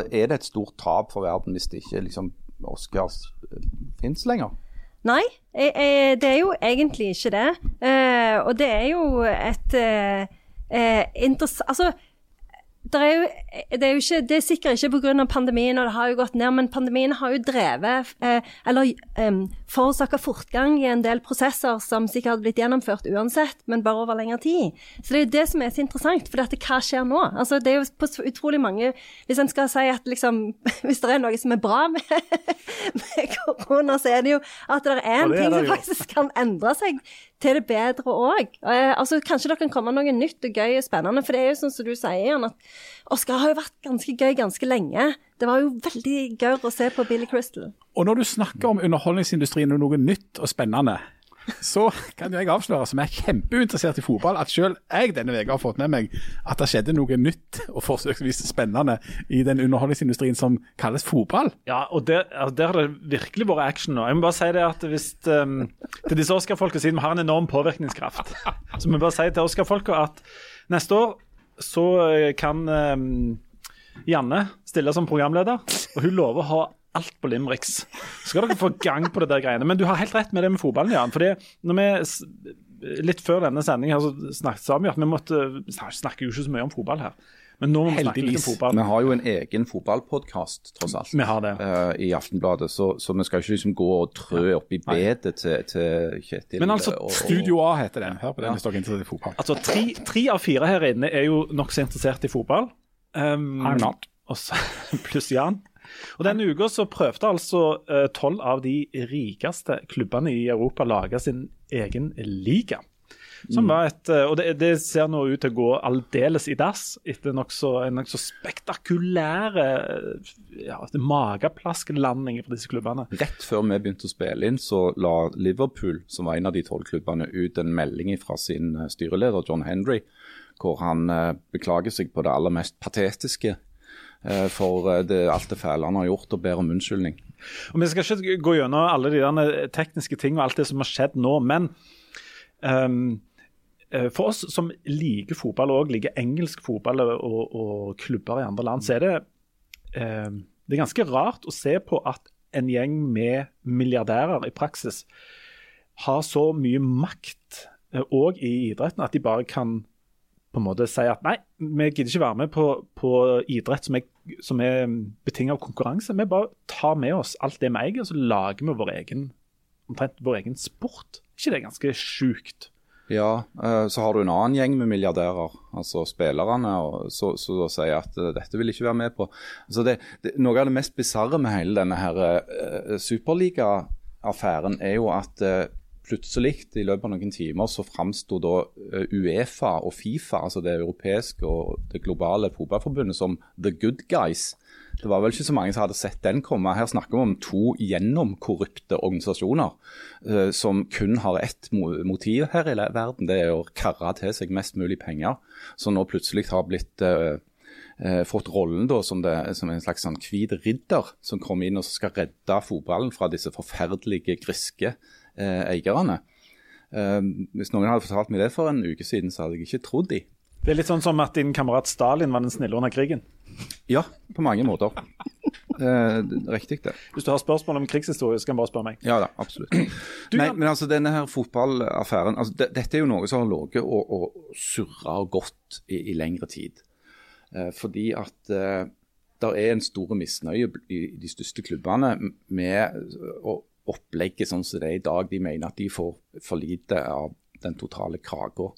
er det et stort tap for verden hvis det ikke liksom, Oscars eh, fins lenger? Nei, jeg, jeg, det er jo egentlig ikke det. Eh, og det er jo et eh, eh, Altså det er, jo, det, er jo ikke, det er sikkert ikke pga. pandemien, og det har jo gått ned, men pandemien har jo drevet eh, Eller eh, forårsaka fortgang i en del prosesser som sikkert hadde blitt gjennomført uansett, men bare over lengre tid. Så det er jo det som er så interessant, for dette, hva skjer nå? Altså, det er jo på utrolig mange Hvis en skal si at liksom Hvis det er noe som er bra med, med korona, så er det jo at det er en ting som faktisk kan endre seg til det bedre òg. Altså, kanskje det kan komme noe nytt og gøy og spennende. For det er jo sånn som du sier, Jan, at Oscar har jo vært ganske gøy ganske lenge. Det var jo veldig gøy å se på Billy Crystal. Og når du snakker om underholdningsindustrien og noe nytt og spennende, så kan jeg avsløre, som er kjempeinteressert i fotball, at selv jeg denne uka har fått med meg at det skjedde noe nytt og forsøksvis spennende i den underholdningsindustrien som kalles fotball. Ja, og der, der har det virkelig vært action nå. Jeg må bare si det at hvis um, til disse Oscar-folka, siden vi har en enorm påvirkningskraft, så må jeg bare si til Oscar-folka at neste år så eh, kan um, Janne stille som programleder, og hun lover å ha alt på Limericks. Så skal dere få gang på det der greiene. Men du har helt rett med det med fotballen, Jan. fordi når vi Litt før denne sendingen så snakket sammen at vi måtte snakker jo ikke så mye om fotball her. Men nå må vi snakke litt om fotball. Vi har jo en egen fotballpodkast, tross alt, vi har det. Uh, i Aftenbladet. Så, så, vi skal ikke liksom gå og trø opp i bedet til, til, Kjetil. Men altså, og, og, Studio A heter den. Hør på den ja. hvis dere er interessert i fotball. Altså, tre, tre, av fire her inne er jo nokså interessert i fotball. Um, I'm not. Pluss Jan. Og Denne uka så prøvde altså eh, tolv av de rikeste klubbene i Europa lage sin egen liga. Som mm. var et, eh, og det, det, ser nå ut til å gå aldeles i dass etter nokså, en nokså spektakulære eh, ja, mageplasklanding fra disse klubbene. Rett før vi begynte å spille inn, så la Liverpool, som var en av de tolv klubbene, ut en melding fra sin styreleder John Henry, hvor han beklager seg på det aller mest patetiske for eh, det, alt det fæle han har gjort, og ber om unnskyldning. Og Vi skal ikke gå gjennom alle de tekniske ting og alt det som har skjedd nå, men um, for oss som liker fotball og liker engelsk fotball og, og, klubber i andre land, så er det, um, det er ganske rart å se på at en gjeng med milliardærer i praksis har så mye makt òg i idretten at de bare kan på en måte si at nei, vi gidder ikke være med på, på idrett som er, som er betinget av konkurranse. Vi bare tar med oss alt det vi eier, og så lager vi vår egen, omtrent vår egen sport. ikke det er ganske sjukt? Ja, eh, så har du en annen gjeng med milliardærer, altså spillerne, som sier at uh, dette vil ikke være med på. Altså det, det, noe av det mest bisarre med hele denne her uh, superliga-affæren er jo at plutselig i løpet av noen timer så framsto Uefa og Fifa, altså det europeiske og det globale fotballforbundet, som the good guys. Det var vel ikke så mange som hadde sett den komme. Her snakker vi om to gjennomkorrupte organisasjoner uh, som kun har ett motiv her i verden. Det er å karre til seg mest mulig penger. Som nå plutselig har blitt uh, uh, fått rollen da, som, det, som, en slags sånn ridder som kommer inn og skal redde fotballen fra disse forferdelige griske eierne. hvis noen hadde fortalt meg det for en uke siden, så hadde jeg ikke trodd de. Det er litt sånn som at din kamerat Stalin var den snille under krigen? Ja, på mange måter. Eh, riktig, det. Hvis du har spørsmål om krigshistorie, så kan du bare spørre meg. Ja da, absolutt. Du, Nei, men altså denne her fotballaffæren altså, det, Dette er jo noe som har ligget og, og surra og gått i, i, lengre tid. Eh, fordi at eh, det er en stor misnøye i de største klubbene med opplegget sånn som det er i dag. De mener at de får for lite av den totale kaka.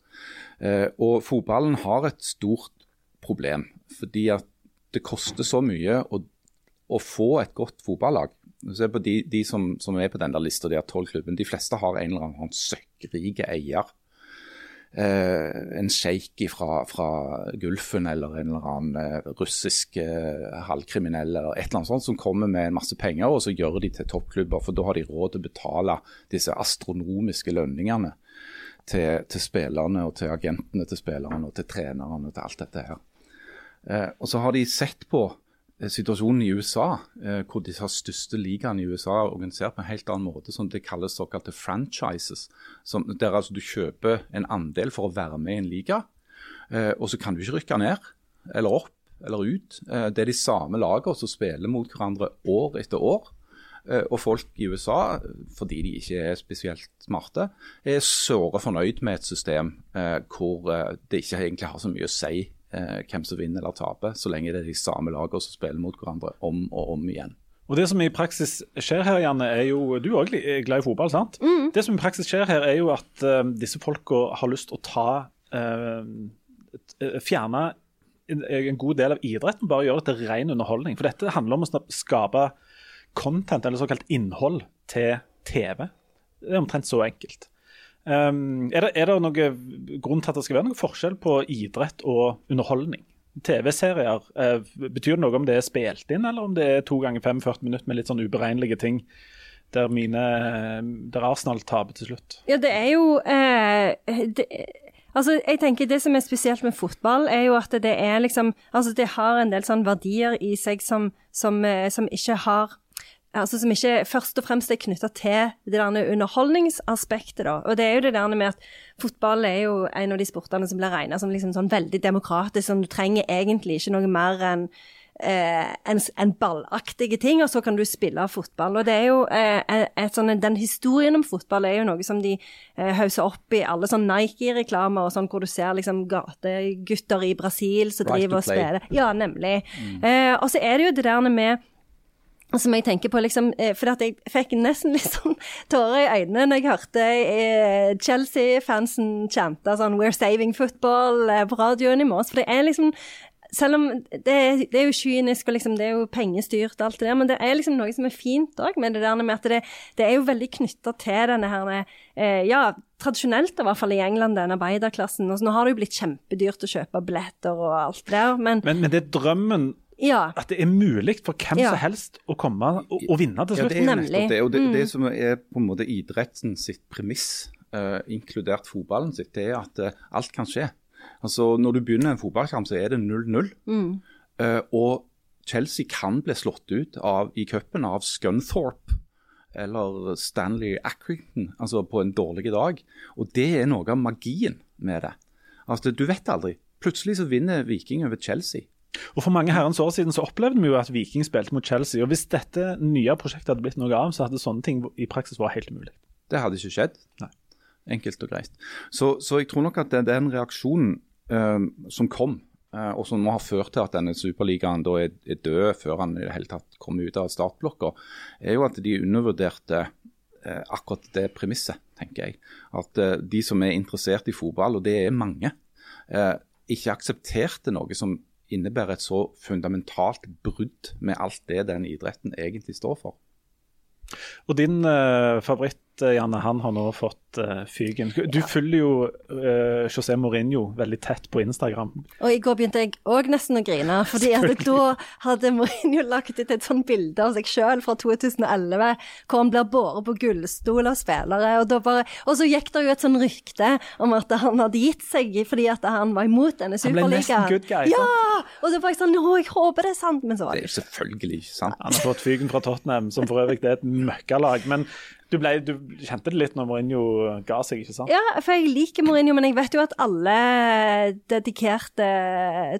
Eh, og fotballen har et stort problem. Fordi at det koster så mye å, å få et godt fotballag. Se på De, de som, som, er på den lista, de tolv klubben. De fleste har en eller annen søkkrike eier. Eh, en sjeik fra, fra, Gulfen eller en eller annen eh, russisk eh, halvkriminell eller et eller annet sånt som kommer med en masse penger og så gjør de til toppklubber. For da har de råd til å betale disse astronomiske lønningene til, til spillerne og til agentene til spillerne og til trenerne og til alt dette her. Og så har de sett på situasjonen i USA, eh, hvor disse største ligaene i USA er organisert på en helt annen måte, som det kalles såkalte franchises. Som, der altså du kjøper en andel for å være med i en liga, eh, og så kan du ikke rykke ned eller opp eller ut. Eh, det er de samme lagene som spiller mot hverandre år etter år. Eh, og folk i USA, fordi de ikke er spesielt smarte, er såre fornøyd med et system hvor det ikke egentlig har så mye å si eh, hvem som vinner eller taper, så lenge det er de samme lagene som spiller mot hverandre om og om igjen. Og Det som i praksis skjer her, Janne, er jo Du er òg glad i fotball, sant? Mm. Det som i praksis skjer her, er jo at uh, disse folka har lyst til å ta uh, Fjerne en god del av idretten, bare gjøre det til ren underholdning. For dette handler om å skape content, eller såkalt innhold, til TV. Det er omtrent så enkelt. Um, er, det, er, det, noe grunn til at det skal være noe forskjell på idrett og underholdning? TV-serier, uh, betyr det noe om det er spilt inn, eller om det er to ganger 45 minutter med litt sånn uberegnelige ting? Der, mine, der Arsenal taper til slutt. Ja, det er jo uh, det, Altså, jeg tenker Det som er spesielt med fotball, er jo at det er liksom Altså, det har en del sånn verdier i seg som, som, eh, som ikke har altså som ikke først og fremst er knytta til det der underholdningsaspektet. da. Og det er jo det der med at fotball er jo en av de sportene som blir regna som liksom sånn veldig demokratisk. sånn Du trenger egentlig ikke noe mer enn eh, en, en, ballaktige ting, og så kan du spille fotball. Og det er jo eh, et sånn, Den historien om fotball er jo noe som de eh, hauser opp i alle sånn Nike-reklamer, og sånn hvor du ser liksom gategutter i Brasil som driver og spiller. Ja, nemlig. Mm. Eh, og så er det jo det der med som jeg tenker på, liksom, for for jeg fikk nesten litt sånn tårer i øynene når jeg hørte eh, Chelsea-fansen chante sånn 'We're saving football' eh, på radioen i morges. For det er liksom selv om det, det, er jo kynisk og liksom, det er jo pengestyrt og alt det der, men det er liksom noe som er fint òg med det der med at det, det er jo veldig knytta til denne her eh, Ja, tradisjonelt i hvert fall i England, den arbeiderklassen. Og så nå har det jo blitt kjempedyrt å kjøpe billetter og alt det der, men Men, men det er drømmen ja. At det er mulig for hvem ja. som helst å komme og, og vinne til slutt. Ja, det er nettopp det. Og det, mm. det, som er på en måte idretten sitt premiss, uh, inkludert fotballen sitt, det er at uh, alt kan skje. Altså Når du begynner en fotballkamp, så er det 0-0. Mm. Uh, og Chelsea kan bli slått ut av, i cupen av Scunthorpe eller Stanley Accrington altså på en dårlig dag. Og Det er noe av magien med det. Altså, Du vet aldri. Plutselig så vinner Viking over Chelsea. Og For mange herrens år siden så opplevde vi jo at Viking spilte mot Chelsea. og Hvis dette nye prosjektet hadde blitt noe av, så hadde sånne ting i praksis vært helt umulig. Det hadde ikke skjedd. Nei. Enkelt og greit. Så, så jeg tror nok at det, den reaksjonen uh, som kom, uh, og som nå har ført til at denne superligaen da er, er, død før han i det hele tatt kom ut av startblokka, er jo at de undervurderte uh, akkurat det premisset, tenker jeg. At de som er interessert i fotball, og det er mange, ikke aksepterte noe som innebærer et så fundamentalt brudd med alt det den idretten egentlig står for. Og din favoritt, Janne, han har nå fått uh, fyken. Du følger jo uh, José Mourinho veldig tett på Instagram. Og i går begynte jeg òg nesten å grine, fordi at da hadde Mourinho lagt ut et sånt bilde av seg sjøl fra 2011, hvor han blir båret på gullstol av spillere. Og, bare, og, så gikk det jo et sånn rykte om at han hadde gitt seg fordi at han var imot denne superligaen. Han ble nesten good guy. Ja! Og så var jeg sånn Å, jeg håper det er sant, men så var det jo Det selvfølgelig ikke sant. Han har fått fyken fra Tottenham, som for øvrig er et møkkalag. Men du, ble, du kjente det litt når Mourinho ga seg, ikke sant? Ja, for jeg liker Mourinho, men jeg vet jo at alle dedikerte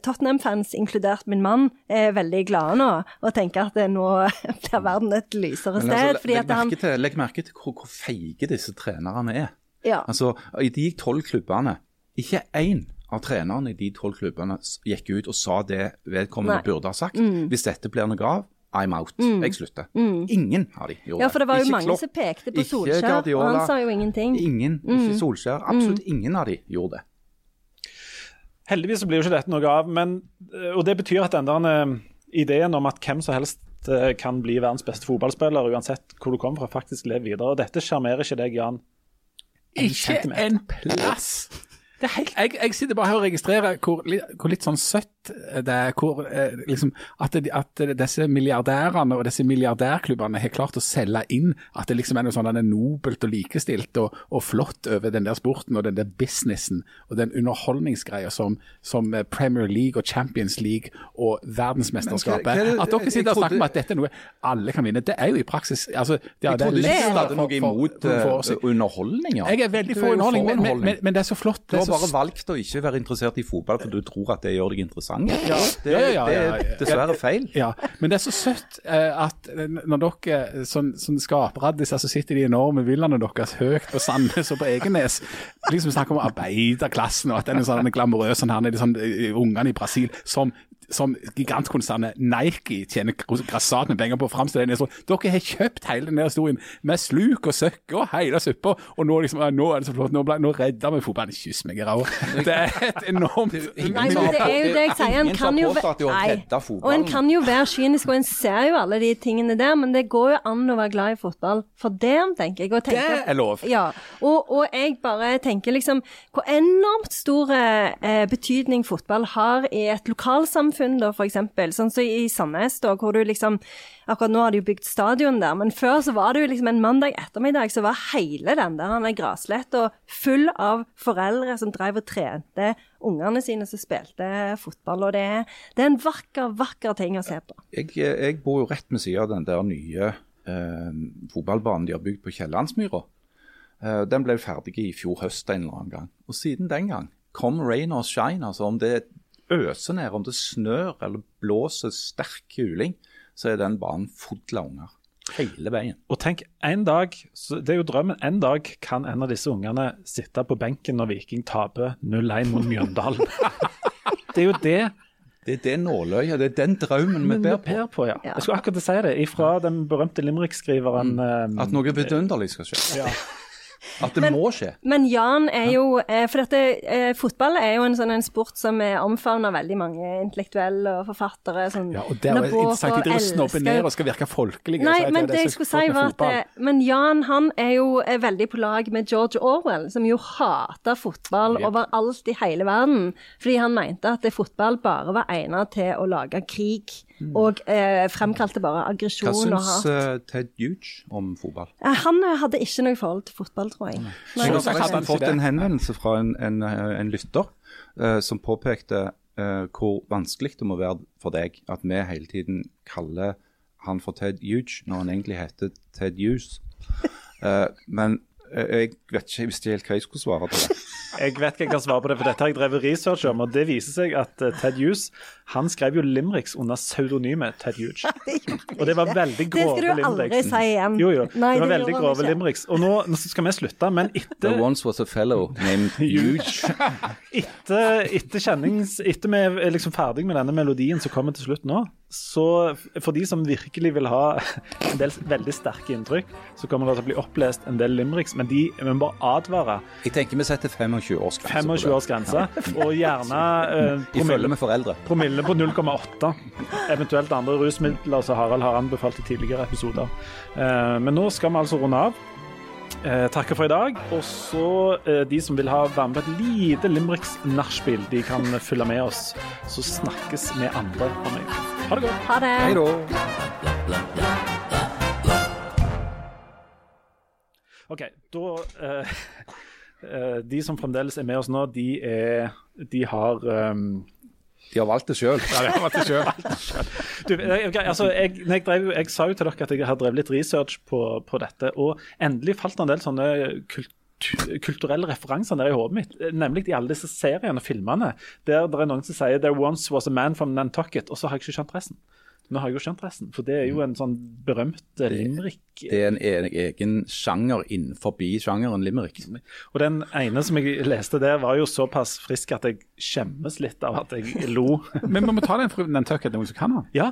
Tottenham-fans, inkludert min mann, er veldig glade nå og tenker at nå blir verden et lysere Men sted. altså, fordi legg, at han merke til, legg merke til hvor, hvor feige disse trenerne er. ja. Altså, I de tolv klubbene, ikke én av trenerne i de tolv klubbene gikk ut og sa det vedkommende Nei. Mm. burde ha sagt. Hvis dette blir noe av, I'm out. Jeg slutter. Ingen av de gjorde Ja, for det var jo Ikke mange Klopp, som pekte på ikke Solskjær, og han sa jo ingenting. Mm. Ingen, ikke Solskjær. Absolutt ingen av de gjorde det. Heldigvis så blir jo ikke dette noe av, men, eh, og det betyr at den der eh, ideen om at hvem som helst eh, kan bli verdens beste fotballspiller, uansett hvor du kommer fra, faktisk lever videre. Og dette sjarmerer ikke deg, Jan. En Ikke centimeter. en plass. Det er helt, jeg, jeg sitter bare her og registrerer hvor, hvor litt sånn søtt det. Hvor, eh, liksom, at, det, at disse milliardærene og disse milliardærklubbene har klart å selge inn at det liksom er noe sånn det er nobelt og likestilt og, og flott over den der sporten og den der businessen og den underholdningsgreia som, som eh, Premier League og Champions League og verdensmesterskapet Men hva- hva At dere sitter og snakker om at dette er noe alle kan vinne. Det er jo i praksis altså, ja, Jeg trodde ikke du hadde noe imot for- for- eh, underholdning. Ja. jeg er veldig for underholdning, men, men, men, det er så flott. Du har så, bare valgt å ikke være interessert i fotball for du tror at det gjør deg interessant. Det, ja, ja, ja, det ja, er dessverre feil. ja, men det er så søtt eh, at eh, når dere sånn, sånn skaperaddiser så sitter de enorme villaene deres høyt på Sandnes og på Egenes, liksom snakker om arbeiderklassen og at den er sånn glamorøs sånn her, nede, sånn, eh, ungene i Brasil som som gigantkonsernet Nike tjener grassat med penger på å framstille den. Dere har kjøpt hele den der historien med sluk og søkk og hele suppa, og nå, liksom, nå er det så flott, nå, ble, nå redder vi fotballen. Kyss meg i ræva. Det er et enormt Nei, men det er jo det jeg sier. En kan jo Nei. Og en kan jo være kynisk, og en ser jo alle de tingene der, men det går jo an å være glad i fotball for det, tenker jeg. Og tenke, Det er lov. Ja, og, og jeg bare tenker liksom hvor enormt stor eh, betydning fotball har i et lokalsamfunn, da, for eksempel. Sånn som i Sandnes, da, hvor du liksom Akkurat nå har de jo bygd stadion der, men før så var det jo liksom en mandag ettermiddag, så var hele den der han er grasletta full av foreldre som drev og trente ungene sine som spilte fotball. Og det er, det er en vakker, vakker ting å se på. Jeg, jeg bor jo rett ved siden av den der nye eh, fotballbanen de har bygd på Kiellandsmyra. Eh, den ble ferdig i fjor høst en eller annen gang. Og siden den gang, kom rain or shine, altså om det øser ned, om det snør eller blåser sterk kuling, så er den banen full av unger. Hele veien. Og tenk, en dag, så det er jo drømmen, en dag kan en av disse ungene sitte på benken når Viking taper 0-1 mot Mjøndalen. det er jo det Det er det nåløyet, det er den drømmen vi ber på. på. Ja. Jeg skulle akkurat si det, ifra den berømte limerick-skriveren eh, At noe vidunderlig skal skje. ja. At det Men- må skje. Men Jan er jo eh, For dette, eh, fotball er jo en sånn en sport som er omfavnet av veldig mange intellektuelle og forfattere. Sånn, Ja, og det er jo interessant. De driver snobber ned og skal virke folkelige. Nei, så er men det det jeg skulle si var at eh, Men Jan han er jo er veldig på lag med George Orwell, som jo hater fotball Yep. overalt i hele verden. Fordi han mente at fotball bare var egnet til å lage krig. Og eh, fremkalte bare Hva aggresjon og syns uh, eh, Ted Huge om fotball? Eh, Han eh, hadde ikke noe forhold til fotball, tror jeg. Nei. Jeg har faktisk fått en henvendelse fra en, en, en lytter uh, som påpekte uh, hvor vanskelig det må være for deg at vi hele tiden kaller han for Ted Huge, når han egentlig heter Ted Hughes. Eh, men jeg vet ikke, jeg visste helt hva jeg skulle svare på det. Jeg vet ikke jeg kan svare på det, for dette har jeg drevet research om. Og det viser seg at eh, Ted Hughes han skrev jo limericks under pseudonymet Ted Huge. Og det var veldig Det skal du aldri limericks. si igjen. Jo, jo. Nei, det var det veldig grove limericks. Og nå, nå skal vi slutte, men There etter, once was a fellow named Huge. etter, etter kjennings... Etter vi er liksom ferdig med denne melodien som kommer til slutt nå, så for de som virkelig vil ha en del veldig sterke inntrykk, så kommer det til å bli opplest en del limericks, men de vi må bare advare. Jeg tenker vi setter 25 års grense 25 års grense, og gjerne eh, promille, med foreldre. promille på 0,8. Eventuelt andre rusmidler som Harald har anbefalt i tidligere episoder. Eh, men nå skal vi altså runde av. Eh, takker for i dag. Og så eh, de som vil ha være med på et lite Limericks-nachspiel, de kan følge med oss. Så snakkes vi andre om en. Ha det godt. Ha det. Hei da. OK, da uh, uh, De som fremdeles er med oss nå, de er De har um, De har valgt det sjøl. Ja, de har valgt selv. sjøl. jeg, altså, jeg, jeg, drev, jeg sa jo til dere at jeg har drevet litt research på, på dette, og endelig falt det en del sånne kult, kulturelle referanser der i hodet mitt. Nemlig i alle disse seriene og filmene der det er noen som sier 'There once was a man from Nantucket', og så har jeg ikke skjønt resten. Nå har jeg jo skjønt resten, for det er jo en sånn berømt eh, limerick. Det er en egen sjanger innenfor sjangeren limerick. Og den ene som jeg leste der, var jo såpass frisk at jeg skjemmes litt av at jeg lo. Men vi må ta den fra Nantucket, noen som kan den. Ja,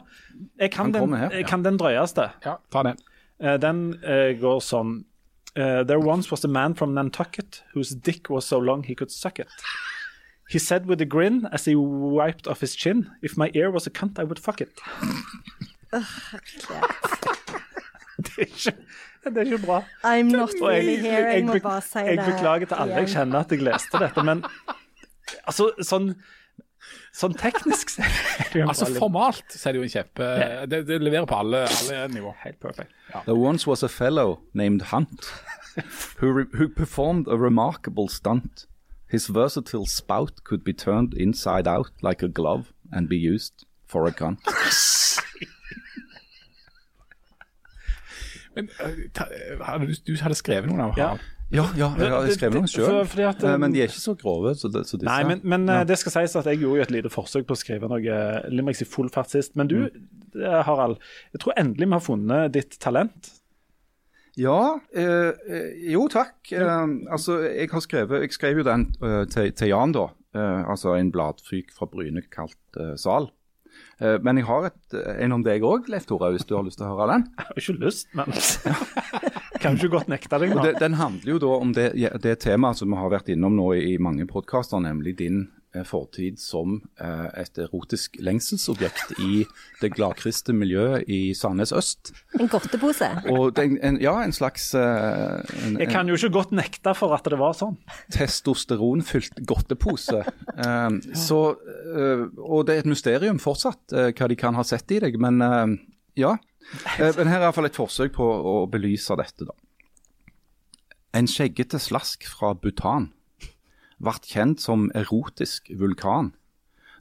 jeg kan, den, her. jeg kan den drøyeste. Ja, ta den. Eh, den eh, går sånn eh, There once was a man from Nantucket whose dick was so long he could suck it. He said with a grin as he wiped off his chin, if my ear was a cunt, I would fuck it. det, er ikke, det er ikke bra. I'm not jeg, really here. Jeg bare si jeg beklager til alle jeg kjenner at jeg leste dette, men altså sånn Sånn teknisk en Altså Formalt så er det jo en kjempe Det, det leverer på alle, alle nivå. Helt perfect. There once was a fellow named Hunt who, re- who performed a remarkable stunt. His versatile spout could be turned inside out like a glove and be used for a gun. Men uh, ta, hadde du, du hadde skrevet noen av Ja. Ja, ja, jeg Det- noen det- sjøl. um, Men de er ikke så grove som så disse. Nei, men, men ja. det skal sies at jeg gjorde jo et lite forsøk på å skrive noe limericks i full fart sist. Men du, mm. Harald, jeg tror endelig vi har funnet ditt talent. Ja, eh, eh, jo takk. Eh, altså, jeg har skrevet Jeg skrev jo den eh, til, til Jan, da. Eh, altså en bladfyk fra Bryne kalt eh, Sal. Eh, men jeg har et, en om deg òg, Leif Tore, hvis du har lyst til å høre den. Jeg har ikke lyst, men Kan jo ikke godt nekte deg Da. det, den handler jo da om det, det temaet som vi har vært innom nå i, mange podkaster, nemlig din eh, fortid som eh, et erotisk lengselsobjekt i det gladkristne miljøet i Sandnes øst. En godtepose. Ja, en slags eh, en, Jeg kan jo ikke godt nekte for at det var sånn. testosteronfylt godtepose. Så, og det er et mysterium fortsatt hva de kan ha sett i deg, men ja. Eh, men her er iallfall et forsøk på å belyse dette, da. En skjeggete slask fra Bhutan ble kjent som erotisk vulkan.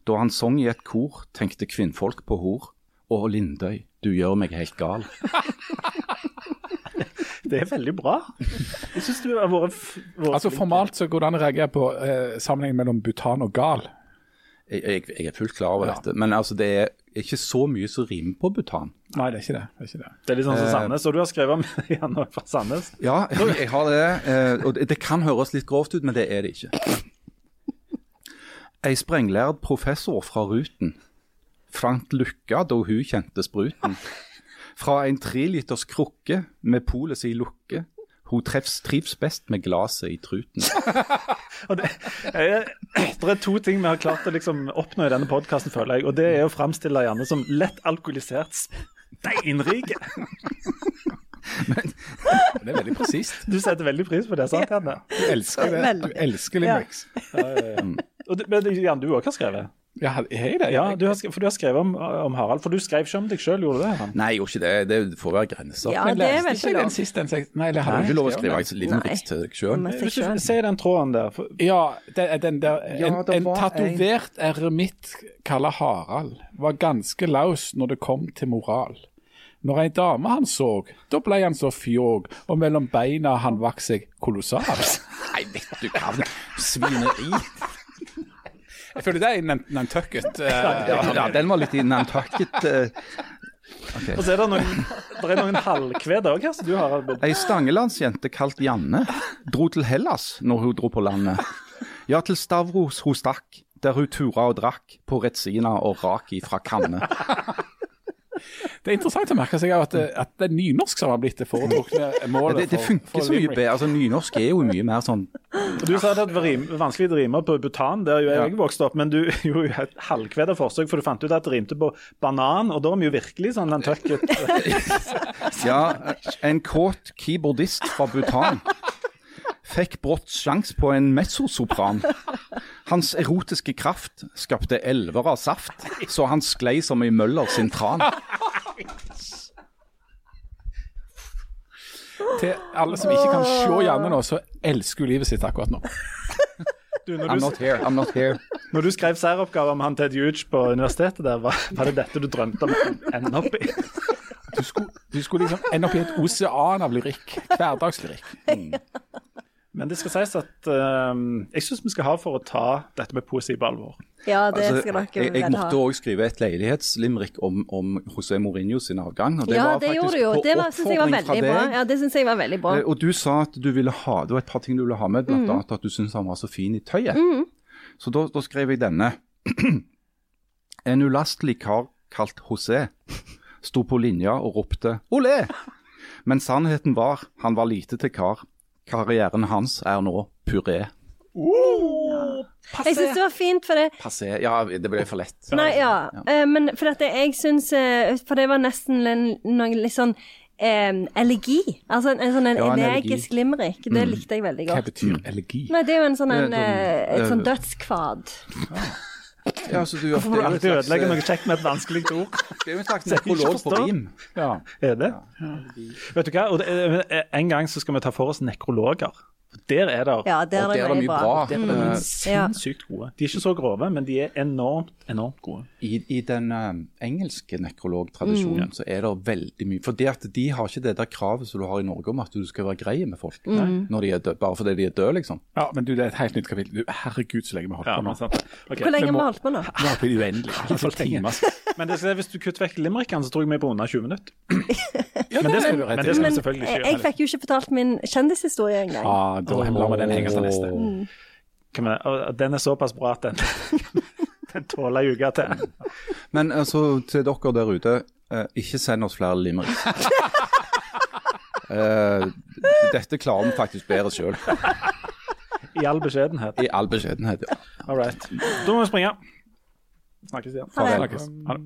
Da han sang i et kor, tenkte kvinnfolk på hor. Å, Lindøy, du gjør meg helt gal. Det er veldig bra. Jeg syns du har vært, Altså. Formalt så går det an å reagere på eh, sammenhengen mellom butan og gal. Jeg, jeg, jeg er fullt klar over Ja. dette, men altså, det er ikke så mye som rimer på Bhutan. Nei, det er ikke det. det, er ikke det. Det er litt sånn som Sandnes. Og du har skrevet om Janne fra Sandnes. Ja, jeg, har det. eh, Og det, det kan høres litt grovt ut, men det er det ikke. Ei sprenglærd professor fra Ruten fant lykka da hun kjente spruten. Fra en treliters krukke med polet si lukke. Hun treffs, trives best med glasset i truten. Og det, jeg, det er to ting vi har klart å liksom oppnå i denne podkasten, føler jeg. Og det er å framstille Janne som lett alkoholisert steinrike. Det er veldig presist. Du setter veldig pris på det, sant, Janne? Du elsker det. Du elsker limericks. Og det, men Jan, du òg har skrevet? Ja, hei det? Ja, du har, for du har skrevet om, om Harald. For du skrev ikke om deg sjøl, gjorde du det? Han? Nei, jeg gjorde ikke det. Det får være grenser. Ja, det er vel ikke den lov. siste den. Nei, det har er ikke lov å skrive limerick til deg sjøl. Du. Se den tråden der. For, Ja, den, den der Ja, En, tatovert en eremitt kalla Harald var ganske laus når det kom til moral. Når ei dame han så, da ble han så fjåg, og mellom beina han vokste seg kolossalt. Nei, vet du hva. Svineri. Jeg føler det er i Nantucket. Uh, Ja, ja, den var litt i Nantucket. eh. og så er det noen, det er noen halvkved òg her, som du har Ei stangelandsjente kalt Janne dro til Hellas når hun dro på landet. Ja, til Stavros hun stakk, der hun tura og drakk på Retsina og rak fra kanne. Det er interessant å merke seg at, at det er nynorsk som har blitt det foretrukne målet. det, det funker for så mye bedre. Altså, Nynorsk er jo mye mer sånn Du sa det var rim, vanskelig å rime på Bhutan, der jo jeg vokste opp, men du gjorde jo et halvkvedet forsøk, for du fant ut at det rimte på banan, og da er vi jo virkelig sånn Nantucket. Ja, en kåt keyboardist fra Bhutan fikk brått sjans på en mezzosopran. Hans erotiske kraft skapte elver av saft, så han sklei som i Møller sin tran. Til alle som ikke kan se Janne nå, så elsker hun livet sitt akkurat nå. Du, I'm du, not here, I'm not here. når du skrev særoppgave om han Ted Huge på universitetet der, var, var det dette du drømte om å ende opp i? Du skulle, du skulle liksom ende opp i et osean av lyrikk. Hverdagslyrikk. Men det skal sies at uh, jeg syns vi skal ha for å ta dette med poesi på alvor. Ja, det Altså, skal dere jeg, jeg vel ha. måtte òg skrive et leilighetslimerick om, om José Mourinho sin avgang. Og det Ja, var det faktisk gjorde du jo. på Det var- synes jeg var oppfordring fra veldig bra. Ja, det syns jeg var veldig bra. Eh, Og du sa at du ville ha Det var et par ting du ville ha med, Mm. at du syntes han var så fin i tøyet. Så da, da skrev jeg denne. en ulastelig kar kalt José sto på linja og ropte 'olé'. Men sannheten var han var lite til kar. Karrieren hans er nå puré. Jeg synes det var fint, for det Passé. Ja, det ble for lett. Nei, ja. Eh, men for dette, jeg syns eh, For det var nesten noe litt sånn eh, elegi. Altså en, en sånn en Ja, energisk limerick. Det likte jeg veldig godt. Hva betyr elegi? Nei, det er jo en sånn, en, Det sånn, eh, et sånn dødskvad. Ja, altså, du, Hvorfor må du alltid ødelegge noe kjekt med et vanskelig ord? det er jo en slags nekrolog på rim. Ja. Er det? Vet du hva? Og det, er- en gang så skal vi ta for oss nekrologer. Der er det Ja, der Og er det mye bra. Der er Mm. sinnssykt gode. De er ikke så grove, men de er enormt, enormt gode. I, I den uh, engelske nekrologtradisjonen Mm. så er det veldig mye For det at de har ikke det der kravet som du har i Norge om at du skal være grei med folk Mm. når de er døde, bare fordi de er døde, liksom. ja, men du, det er et helt nytt kapittel. Du, herregud, så lenge vi har holdt på nå. sant. Hvor lenge vi må- har vi holdt på nå? Vi har holdt på uendelig. det lenge. timer. Men det hvis du kutter vekk limerickene, så tror jeg vi er på under 20 minutter. Ja, Men det skal, du, det vi selvfølgelig ikke gjøre. jeg fikk jo ikke fortalt min kjendishistorie engang. Ja, da lar vi den henge til neste. Kan vi- og Den er såpass bra at den, den tåler ei uke til. Men altså, til dere der ute, eh, ikke send oss flere limericks. Eh, dette klarer vi faktisk bedre sjøl, I all beskjedenhet. i all beskjedenhet. Ja. All right. Da må vi springe. Snakkes igjen. Ha det. Snakkes. Ha det.